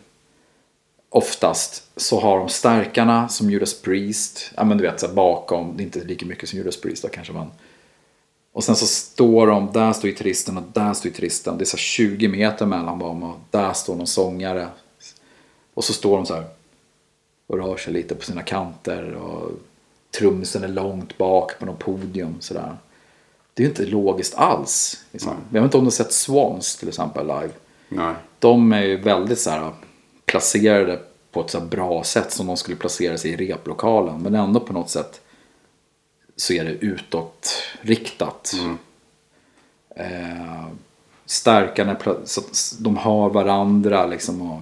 oftast så har de stärkarna som Judas Priest. Ja men du vet så här bakom, det är inte lika mycket som Judas Priest då kanske men. Och sen så står de, där står gitarristen och där står gitarristen. Det är så här 20 meter mellan dem och där står någon sångare. Och så står de så här och rör sig lite på sina kanter. Och trummisen är långt bak på något podium. Sådär. Det är ju inte logiskt alls. Liksom. Jag vet inte om du har sett Swans till exempel live. Nej. De är ju väldigt så här, placerade på ett så bra sätt som de skulle placera sig i replokalen. Men ändå på något sätt så är det utåtriktat. Eh, stärkarna, pla- så att de har varandra liksom. Och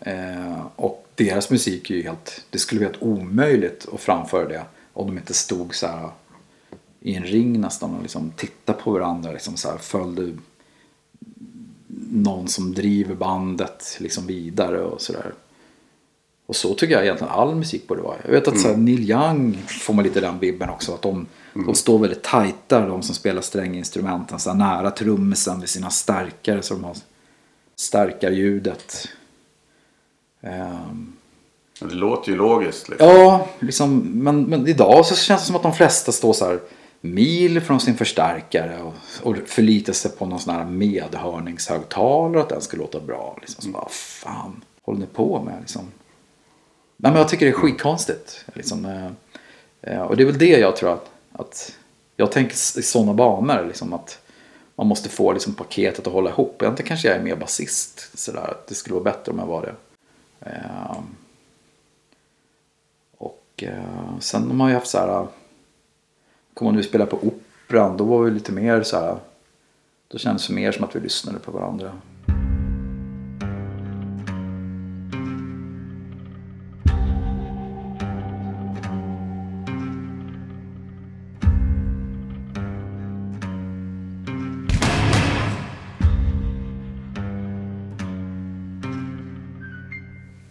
Eh, och deras musik är ju helt, det skulle vara helt omöjligt att framföra det om de inte stod så här i en ring nästan och liksom tittade på varandra. Liksom så här, följde någon som driver bandet liksom vidare och sådär. Och så tycker jag egentligen all musik borde vara. Jag vet att så här, Neil Young får man lite den vibben också. Att de, de står väldigt tajta, de som spelar stränginstrumenten. Så här, nära trummisen vid sina stärkare. Så de har stärkar ljudet. Ehm, Det låter ju logiskt. Liksom. Ja, liksom, men, men idag så känns det som att de flesta står så här mil från sin förstärkare och, och förlitar sig på någon sån här medhörningshögtalare att den ska låta bra. Liksom. Så bara, fan håller ni på med? Liksom. Nej, men jag tycker det är skitkonstigt. Liksom, eh, eh, och det är väl det jag tror att, att jag tänker i sådana banor. Liksom, att man måste få liksom, paketet att hålla ihop. Egentligen kanske jag är mer basist. Det skulle vara bättre om jag var det. Eh, och sen sen har man ju haft så här. Kommer man nu spela på Operan. Då var vi lite mer så här. Då kändes det mer som att vi lyssnade på varandra.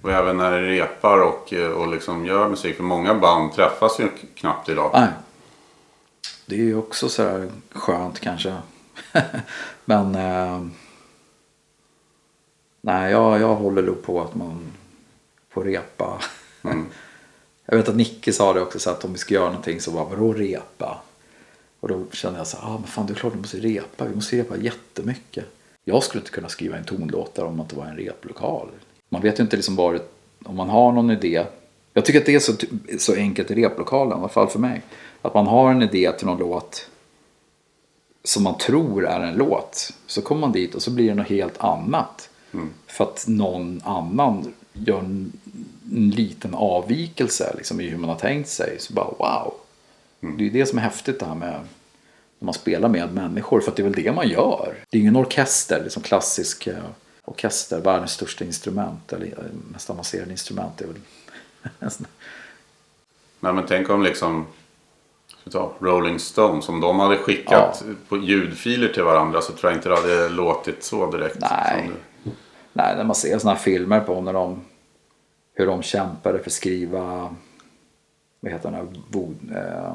Och även när det repar och, och liksom gör musik. För många band träffas ju knappt idag. Nej. Det är ju också så här skönt kanske. Men eh, nej, jag, jag håller nog på att man får repa. Mm. Jag vet att Nicke sa det också så att om vi ska göra någonting så bara vadå repa? Och då kände jag så här, ah, men fan det är klart vi måste repa. Vi måste repa jättemycket. Jag skulle inte kunna skriva en tonlåt om man inte var en replokal. Man vet ju inte liksom var det, om man har någon idé. Jag tycker att det är så, så enkelt i replokalen, i alla fall för mig. Att man har en idé till någon låt som man tror är en låt. Så kommer man dit och så blir det något helt annat. För att någon annan gör en, en liten avvikelse liksom, i hur man har tänkt sig. Så bara wow. Det är ju det som är häftigt det här med när man spelar med människor. För att det är väl det man gör. Det är ingen orkester, liksom klassisk eh, orkester. Världens största instrument. Eller eh, mest avancerade instrument. är väl Nej, men tänk om liksom Rolling Stones. Om de hade skickat på ljudfiler till varandra så tror jag inte det hade låtit så direkt. Nej. som det- Nej, när man ser sådana här filmer på när de, hur de kämpade för att skriva, vad heter den här, Bod, eh,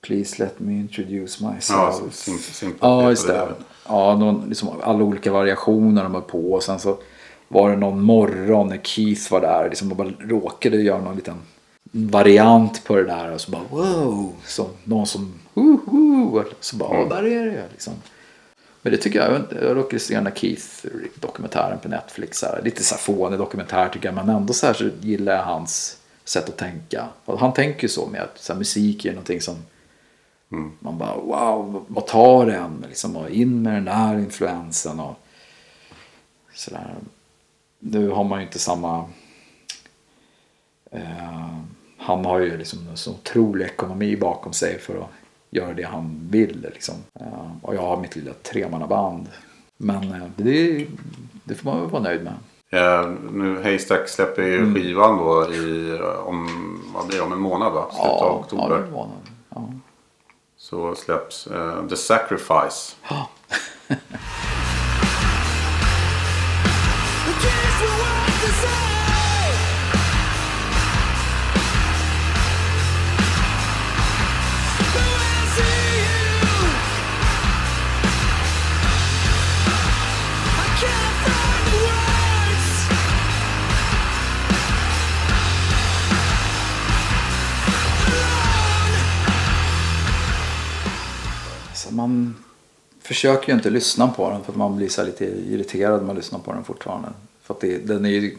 Please let me introduce Ja, myself. sim, sim, Ja, just det. Ja, någon, liksom alla olika variationer de var på. Och sen så var det någon morgon när Keith var där. Liksom och bara råkade göra någon liten variant på det där. Och så bara wow. Så någon som woho. Så bara, ja, där är det liksom. Men det tycker jag, jag, råkade se den Keith-dokumentären på Netflix. Så här, lite så här fånig dokumentär tycker jag. Men ändå så, här, så gillar jag hans sätt att tänka. Och han tänker så med att så här, musik är någonting som man bara wow, vad tar den? Liksom, och in med den där influensen och sådär. Nu har man ju inte samma... Eh, han har ju liksom en så otrolig ekonomi bakom sig för att göra det han vill. Liksom. Eh, och jag har mitt lilla tremannaband. Men eh, det, det får man väl vara nöjd med. Eh, nu Haystack släpper ju Mm. skivan då i, om, vad blir det, om en månad va? Slutet av ja, oktober. det var någon. Ja. Så släpps eh, The Sacrifice. Så man försöker ju inte lyssna på den för att man blir så lite irriterad när man lyssnar på den fortfarande. För att det, den är ju,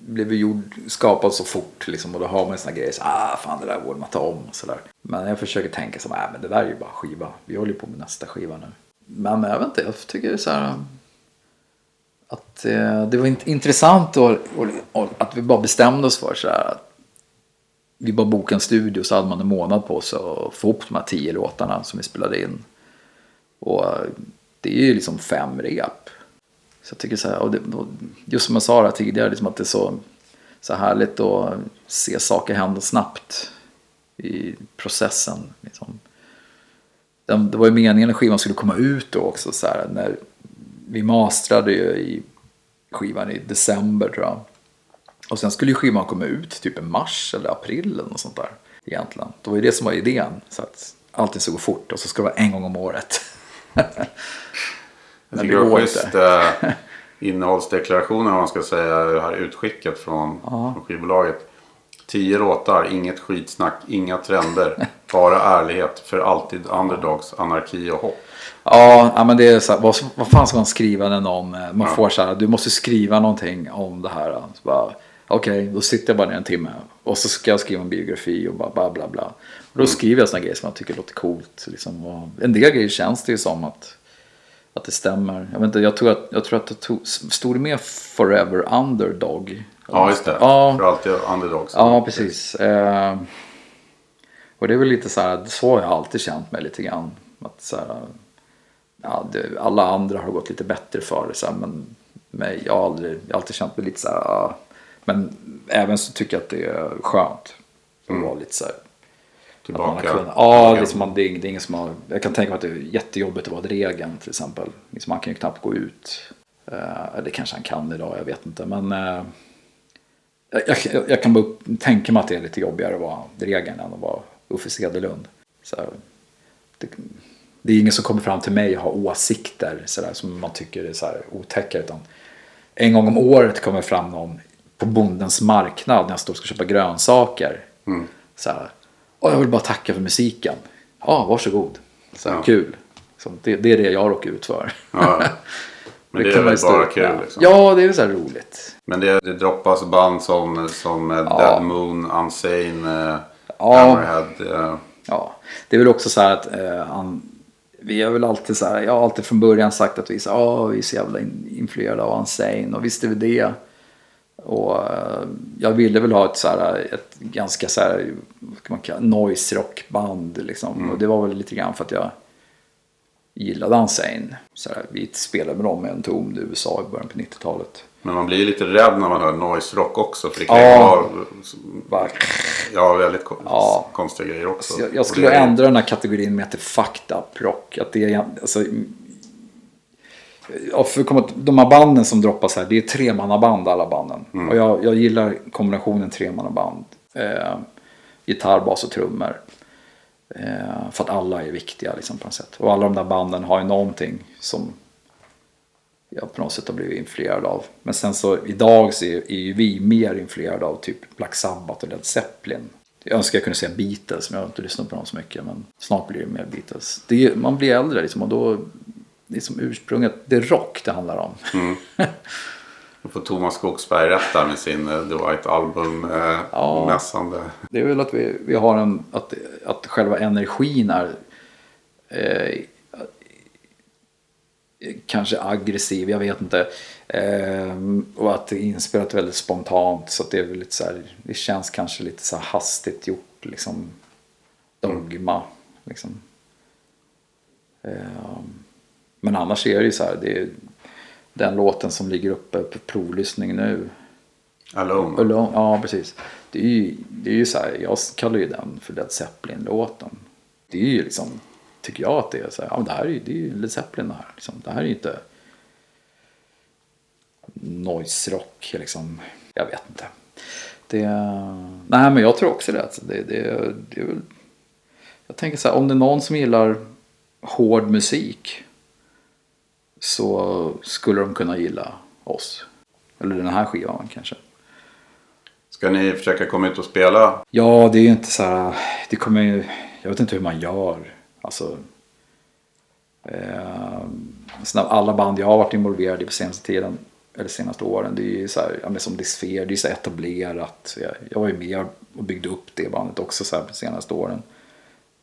blev ju gjord, skapad så fort liksom och då har man såna grejer så ah fan det där borde man ta om och sådär. Men jag försöker tänka så här, ah, men det där är ju bara skiva. Vi håller ju på med nästa skiva nu. Men jag vet inte, jag tycker så här att eh, det var int- intressant och, och, och att vi bara bestämde oss för så här att vi bara bokade en studio så hade man en månad på sig att få upp de här tio låtarna som vi spelade in. Och det är ju liksom fem rep. Så jag tycker så här, och det, och just som jag sa det tidigare, liksom att det är så, så härligt att se saker hända snabbt i processen. Liksom. Det, det var ju meningen att skivan skulle komma ut då också. Så här, när vi mastrade ju i skivan i december tror jag. Och sen skulle ju skivan komma ut typ i mars eller april eller något sånt där. Egentligen. Det var ju det som var idén. Så att allting skulle gå fort och så ska det vara en gång om året. Jag tycker det det var schysst eh, innehållsdeklarationen om man ska säga det här utskicket från, från skivbolaget. Tio låtar, inget skitsnack, inga trender, bara ärlighet, för alltid underdogs, anarki och hopp. Ja, ja, men det är så här, vad, vad fan ska man skriva när någon, eh, man får så här, du måste skriva någonting om det här. Bara, Okej, då sitter jag bara ner en timme och så ska jag skriva en biografi och bara bla bla bla. Och då skriver jag sådana grejer som jag tycker låter coolt. Liksom. Och en del grejer känns det ju som att, att det stämmer. Jag, vet inte, jag tror att, jag tror att det tog, stod det med Forever Underdog? Ja, just det. Ja, För alltid underdogs. Ja, precis. Eh, och det är väl lite så här, så har jag alltid känt mig lite grann. Att så här, ja, det, alla andra har gått lite bättre för det, så här, men mig, jag, har aldrig, jag har alltid känt mig lite så här, ja. Men även så tycker jag att det är skönt. Att vara lite så här, Tillbaka. kunnat, ja, liksom man, det, det är ingen som har, jag kan tänka mig att det är jättejobbigt att vara Dregen till exempel. Liksom man kan ju knappt gå ut. Eh, eller kanske han kan idag, jag vet inte. Men eh, jag, jag, jag kan bara tänka mig att det är lite jobbigare att vara Dregen än att vara Uffe Cederlund. Så det, det är ingen som kommer fram till mig och har åsikter så där, som man tycker är så här otäcka. Utan en gång om året kommer fram någon på bondens marknad när jag står och ska köpa grönsaker. Så här, Åh, jag vill bara tacka för musiken. Ja, varsågod. Så Ja. Kul. Så det, det är det jag råkar ut för. Ja. Men det är kan man väl bara kul liksom. Ja, det är väl så här roligt. Men det, det droppas band som, som Ja. Dead Moon, Unsane, eh, Ja. Hammerhead. Eh, Ja, det är väl också så här att eh, han, vi har väl alltid så här, jag har alltid från början sagt att vi, är så, ah, vi är så jävla in, influerade av Unsane och visst är vi det. Och eh, jag ville väl ha ett, så här, ett ganska så här, vad ska man kalla noise rockband liksom. Och det var väl lite grann för att jag gillade Unsane. Så här, vi spelade med dem i en tom i USA i början på 90-talet. men man blir ju lite rädd när man hör noise rock också. För det kan Ja. vara ja, väldigt kon- Ja. konstiga grejer också. Jag, Och jag skulle det är- ändra den här kategorin med till fucked up rock. Att det är, alltså, ja, för komma, de här banden som droppas här, det är tremannaband alla banden. Och jag, jag gillar kombinationen tremannaband. Eh, gitarr, bas och trummor. Eh, för att alla är viktiga liksom, på något sätt. Och alla de där banden har ju någonting som jag på något sätt har blivit influerad av. Men sen så idag så är, är ju vi mer influerade av typ Black Sabbath och Led Zeppelin. Jag önskar jag kunde säga Beatles, men jag har inte lyssnat på dem så mycket. Men snart blir det mer Beatles. Det är, man blir äldre liksom och då, det är som ursprunget, det är rock det handlar om. Då får Thomas Skogsberg rätt där med sin eh, The White Album eh, Ja. mässande. Det är väl att vi, vi har en, att, att själva energin är eh, kanske aggressiv, jag vet inte. Eh, och att det är inspelat väldigt spontant så det är väl lite så här, det känns kanske lite så här hastigt gjort liksom. Dogma liksom. Men annars är det ju så här, det är den låten som ligger uppe på provlyssning nu. Alone. Alone, ja, precis. Det är ju, det är ju så här, jag kallar ju den för Led Zeppelin-låten. Det är ju liksom, tycker jag att det är så här, ja det här är ju, det är ju Led Zeppelin det här. Liksom. Det här är ju inte noise rock liksom. Jag vet inte. Det, nej men jag tror också det. Alltså, det, det, det är väl, jag tänker så här, om det är någon som gillar hård musik så skulle de kunna gilla oss. Eller den här skivan kanske. Ska ni försöka komma ut och spela? Ja, det är ju inte så här. Det kommer ju. Jag vet inte hur man gör. Alltså. Eh, alla band jag har varit involverad i på senaste tiden. Eller senaste åren. Det är ju så här. Ja, men som Disfear. Det är så etablerat. Jag, jag var ju med och byggde upp det bandet också så här på senaste åren.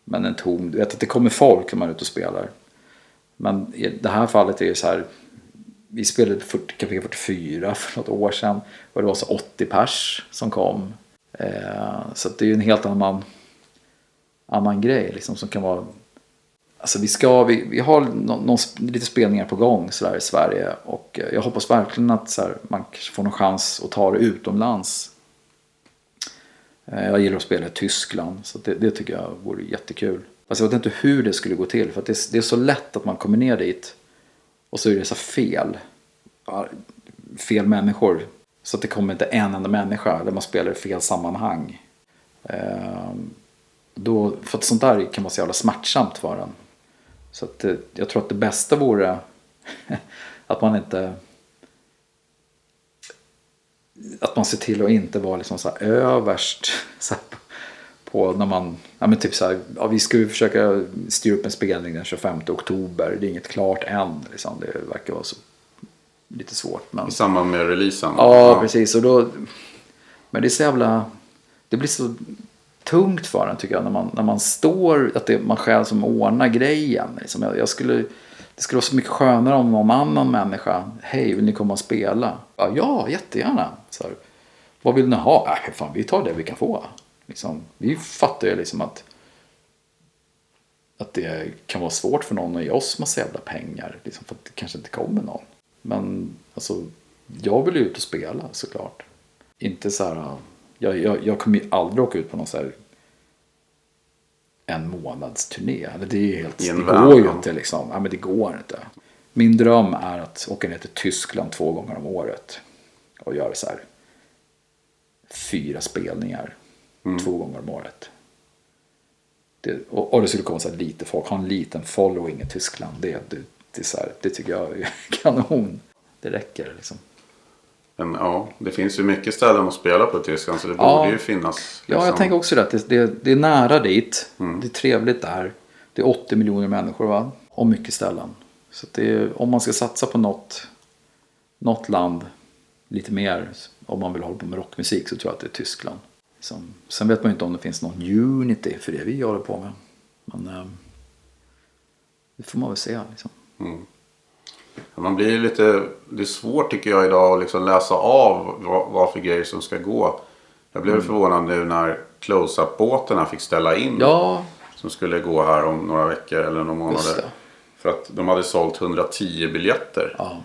Men en tom. Du vet att det kommer folk när man är ute och spelar. Men i det här fallet är det så här. Vi spelade 40 Café 44 för något år sedan. Och det var så 80 pers som kom. Eh, så det är ju en helt annan, annan grej liksom som kan vara Alltså vi ska, vi, vi har någon, någon, lite spelningar på gång sådär i Sverige. Och eh, jag hoppas verkligen att så här, man får någon chans att ta det utomlands. Eh, Jag gillar att spela i Tyskland, så det, det tycker jag vore jättekul. Fast jag vet inte hur det skulle gå till, för att det, är- det är så lätt att man kommer ner dit och så är det så fel. Fel människor. Så att det kommer inte en enda människa, där man spelar i fel sammanhang. Ehm, då, för att sånt där kan vara så jävla smärtsamt för en. Så att det, jag tror att det bästa vore att man inte... Att man ser till att inte vara liksom så här överst. Så här, på när man, ja men typ så här, ja, vi ska ju försöka styra upp en spelning den 25 oktober. Det är inget klart än. Liksom. Det verkar vara så lite svårt. Men... I samband med releasen. Ja, precis. Och då, men det är så jävla... Det blir så tungt för en tycker jag. När man, när man står, att det är man själv som ordnar grejen. Liksom. Jag, jag skulle, det skulle vara så mycket skönare om någon annan människa. Hej, vill ni komma och spela? Ja, ja jättegärna. Så här, Vad vill ni ha? Äh, fan, vi tar det vi kan få. Liksom, vi fattar ju liksom att att det kan vara svårt för någon att ge oss massa jävla pengar. Liksom, för att det kanske inte kommer någon. Men alltså, jag vill ju ut och spela såklart. Inte så här, jag, jag, jag kommer ju aldrig åka ut på någon så här en månads turné. Eller det är helt, det går ju inte liksom. Ja, men det går inte. Min dröm är att åka ner till Tyskland två gånger om året. Och göra så här fyra spelningar Mm. två gånger om året. Det, och, och det skulle komma så här lite folk, ha en liten following i Tyskland. Det, det, det, här, det tycker jag är kanon. Det räcker liksom. Men ja, det finns ju mycket ställen att spela på i Tyskland så det Ja. borde ju finnas. Ja, jag liksom. tänker också det. Det, det, är nära dit. Mm. Det är trevligt där. Det är 80 miljoner människor va? Och mycket ställen. Så är, om man ska satsa på något, något land lite mer. Om man vill hålla på med rockmusik så tror jag att det är Tyskland. Liksom. Sen vet man ju inte om det finns någon unity för det vi håller på med. Men eh, det får man väl se. Liksom. Man blir lite, det är svårt tycker jag idag att liksom läsa av vad, vad för grejer som ska gå. Jag blev förvånad nu när close-up-båtarna fick ställa in. Ja, Som skulle gå här om några veckor eller några månader. För att de hade sålt 110 biljetter. Ja.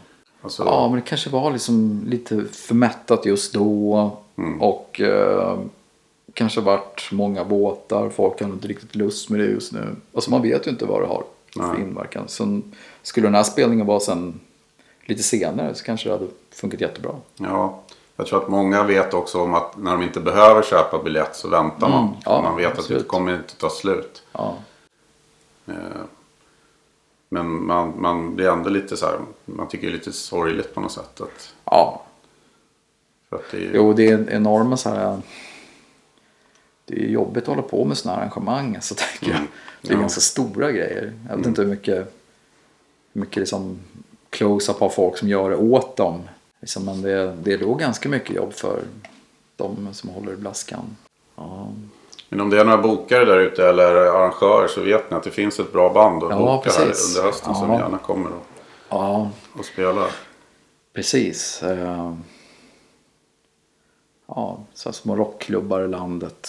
Alltså, Ja, men det kanske var liksom lite för mättat just då. Och eh, kanske varit många båtar. Folk har inte riktigt lust med det just nu. Alltså man vet ju inte vad det har för Nej. inverkan. Så skulle den här spelningen vara sen lite senare så kanske det hade funkat jättebra. Ja, jag tror att många vet också om att när de inte behöver köpa biljett så väntar man. Mm, ja, man vet att absolut. det kommer inte ta slut. Ja, Eh, Men man, man blir ändå lite så här, man tycker det är lite sorgligt på något sätt. Att, ja. för att det är, Jo, det är enorma så här. Det är jobbigt att hålla på med sådana här arrangemang. Så tänker jag. Det är Ja. ganska stora grejer. Jag vet inte hur mycket, hur mycket liksom close-up har folk som gör det åt dem. Liksom, men det, det är då ganska mycket jobb för de som håller i blaskan. Ja, Men om det är några bokare där ute eller arrangörer så vet ni att det finns ett bra band att Ja, boka här precis. under hösten som Ja. gärna kommer och, ja och spelar. precis. Eh, Ja, så här små rockklubbar i landet.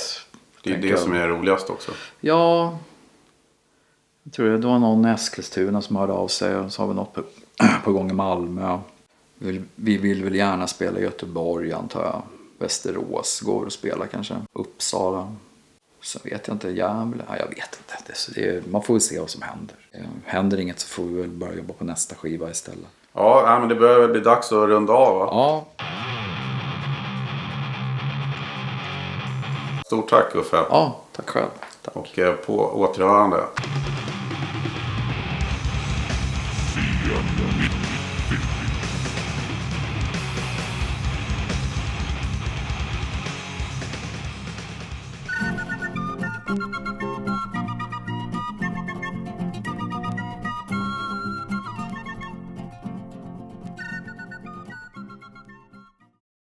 Det är det jag. som är roligast också. Ja, jag tror det var någon i Eskilstuna som hörde av sig och så har vi något på, på gång i Malmö. Vi vill, vi vill väl gärna spela i Göteborg antar jag. Västerås går att spela kanske. Uppsala. Sen vet jag inte, Gävle? Ja, jag vet inte. Det, är så- det, är- man får väl se vad som händer. Eh, Händer inget så får vi väl börja jobba på nästa skiva istället. Ja, men det börjar väl bli dags att runda av va? Ja, Stort tack Uffe. ja tack själv. Tack. Och eh, på återhörande.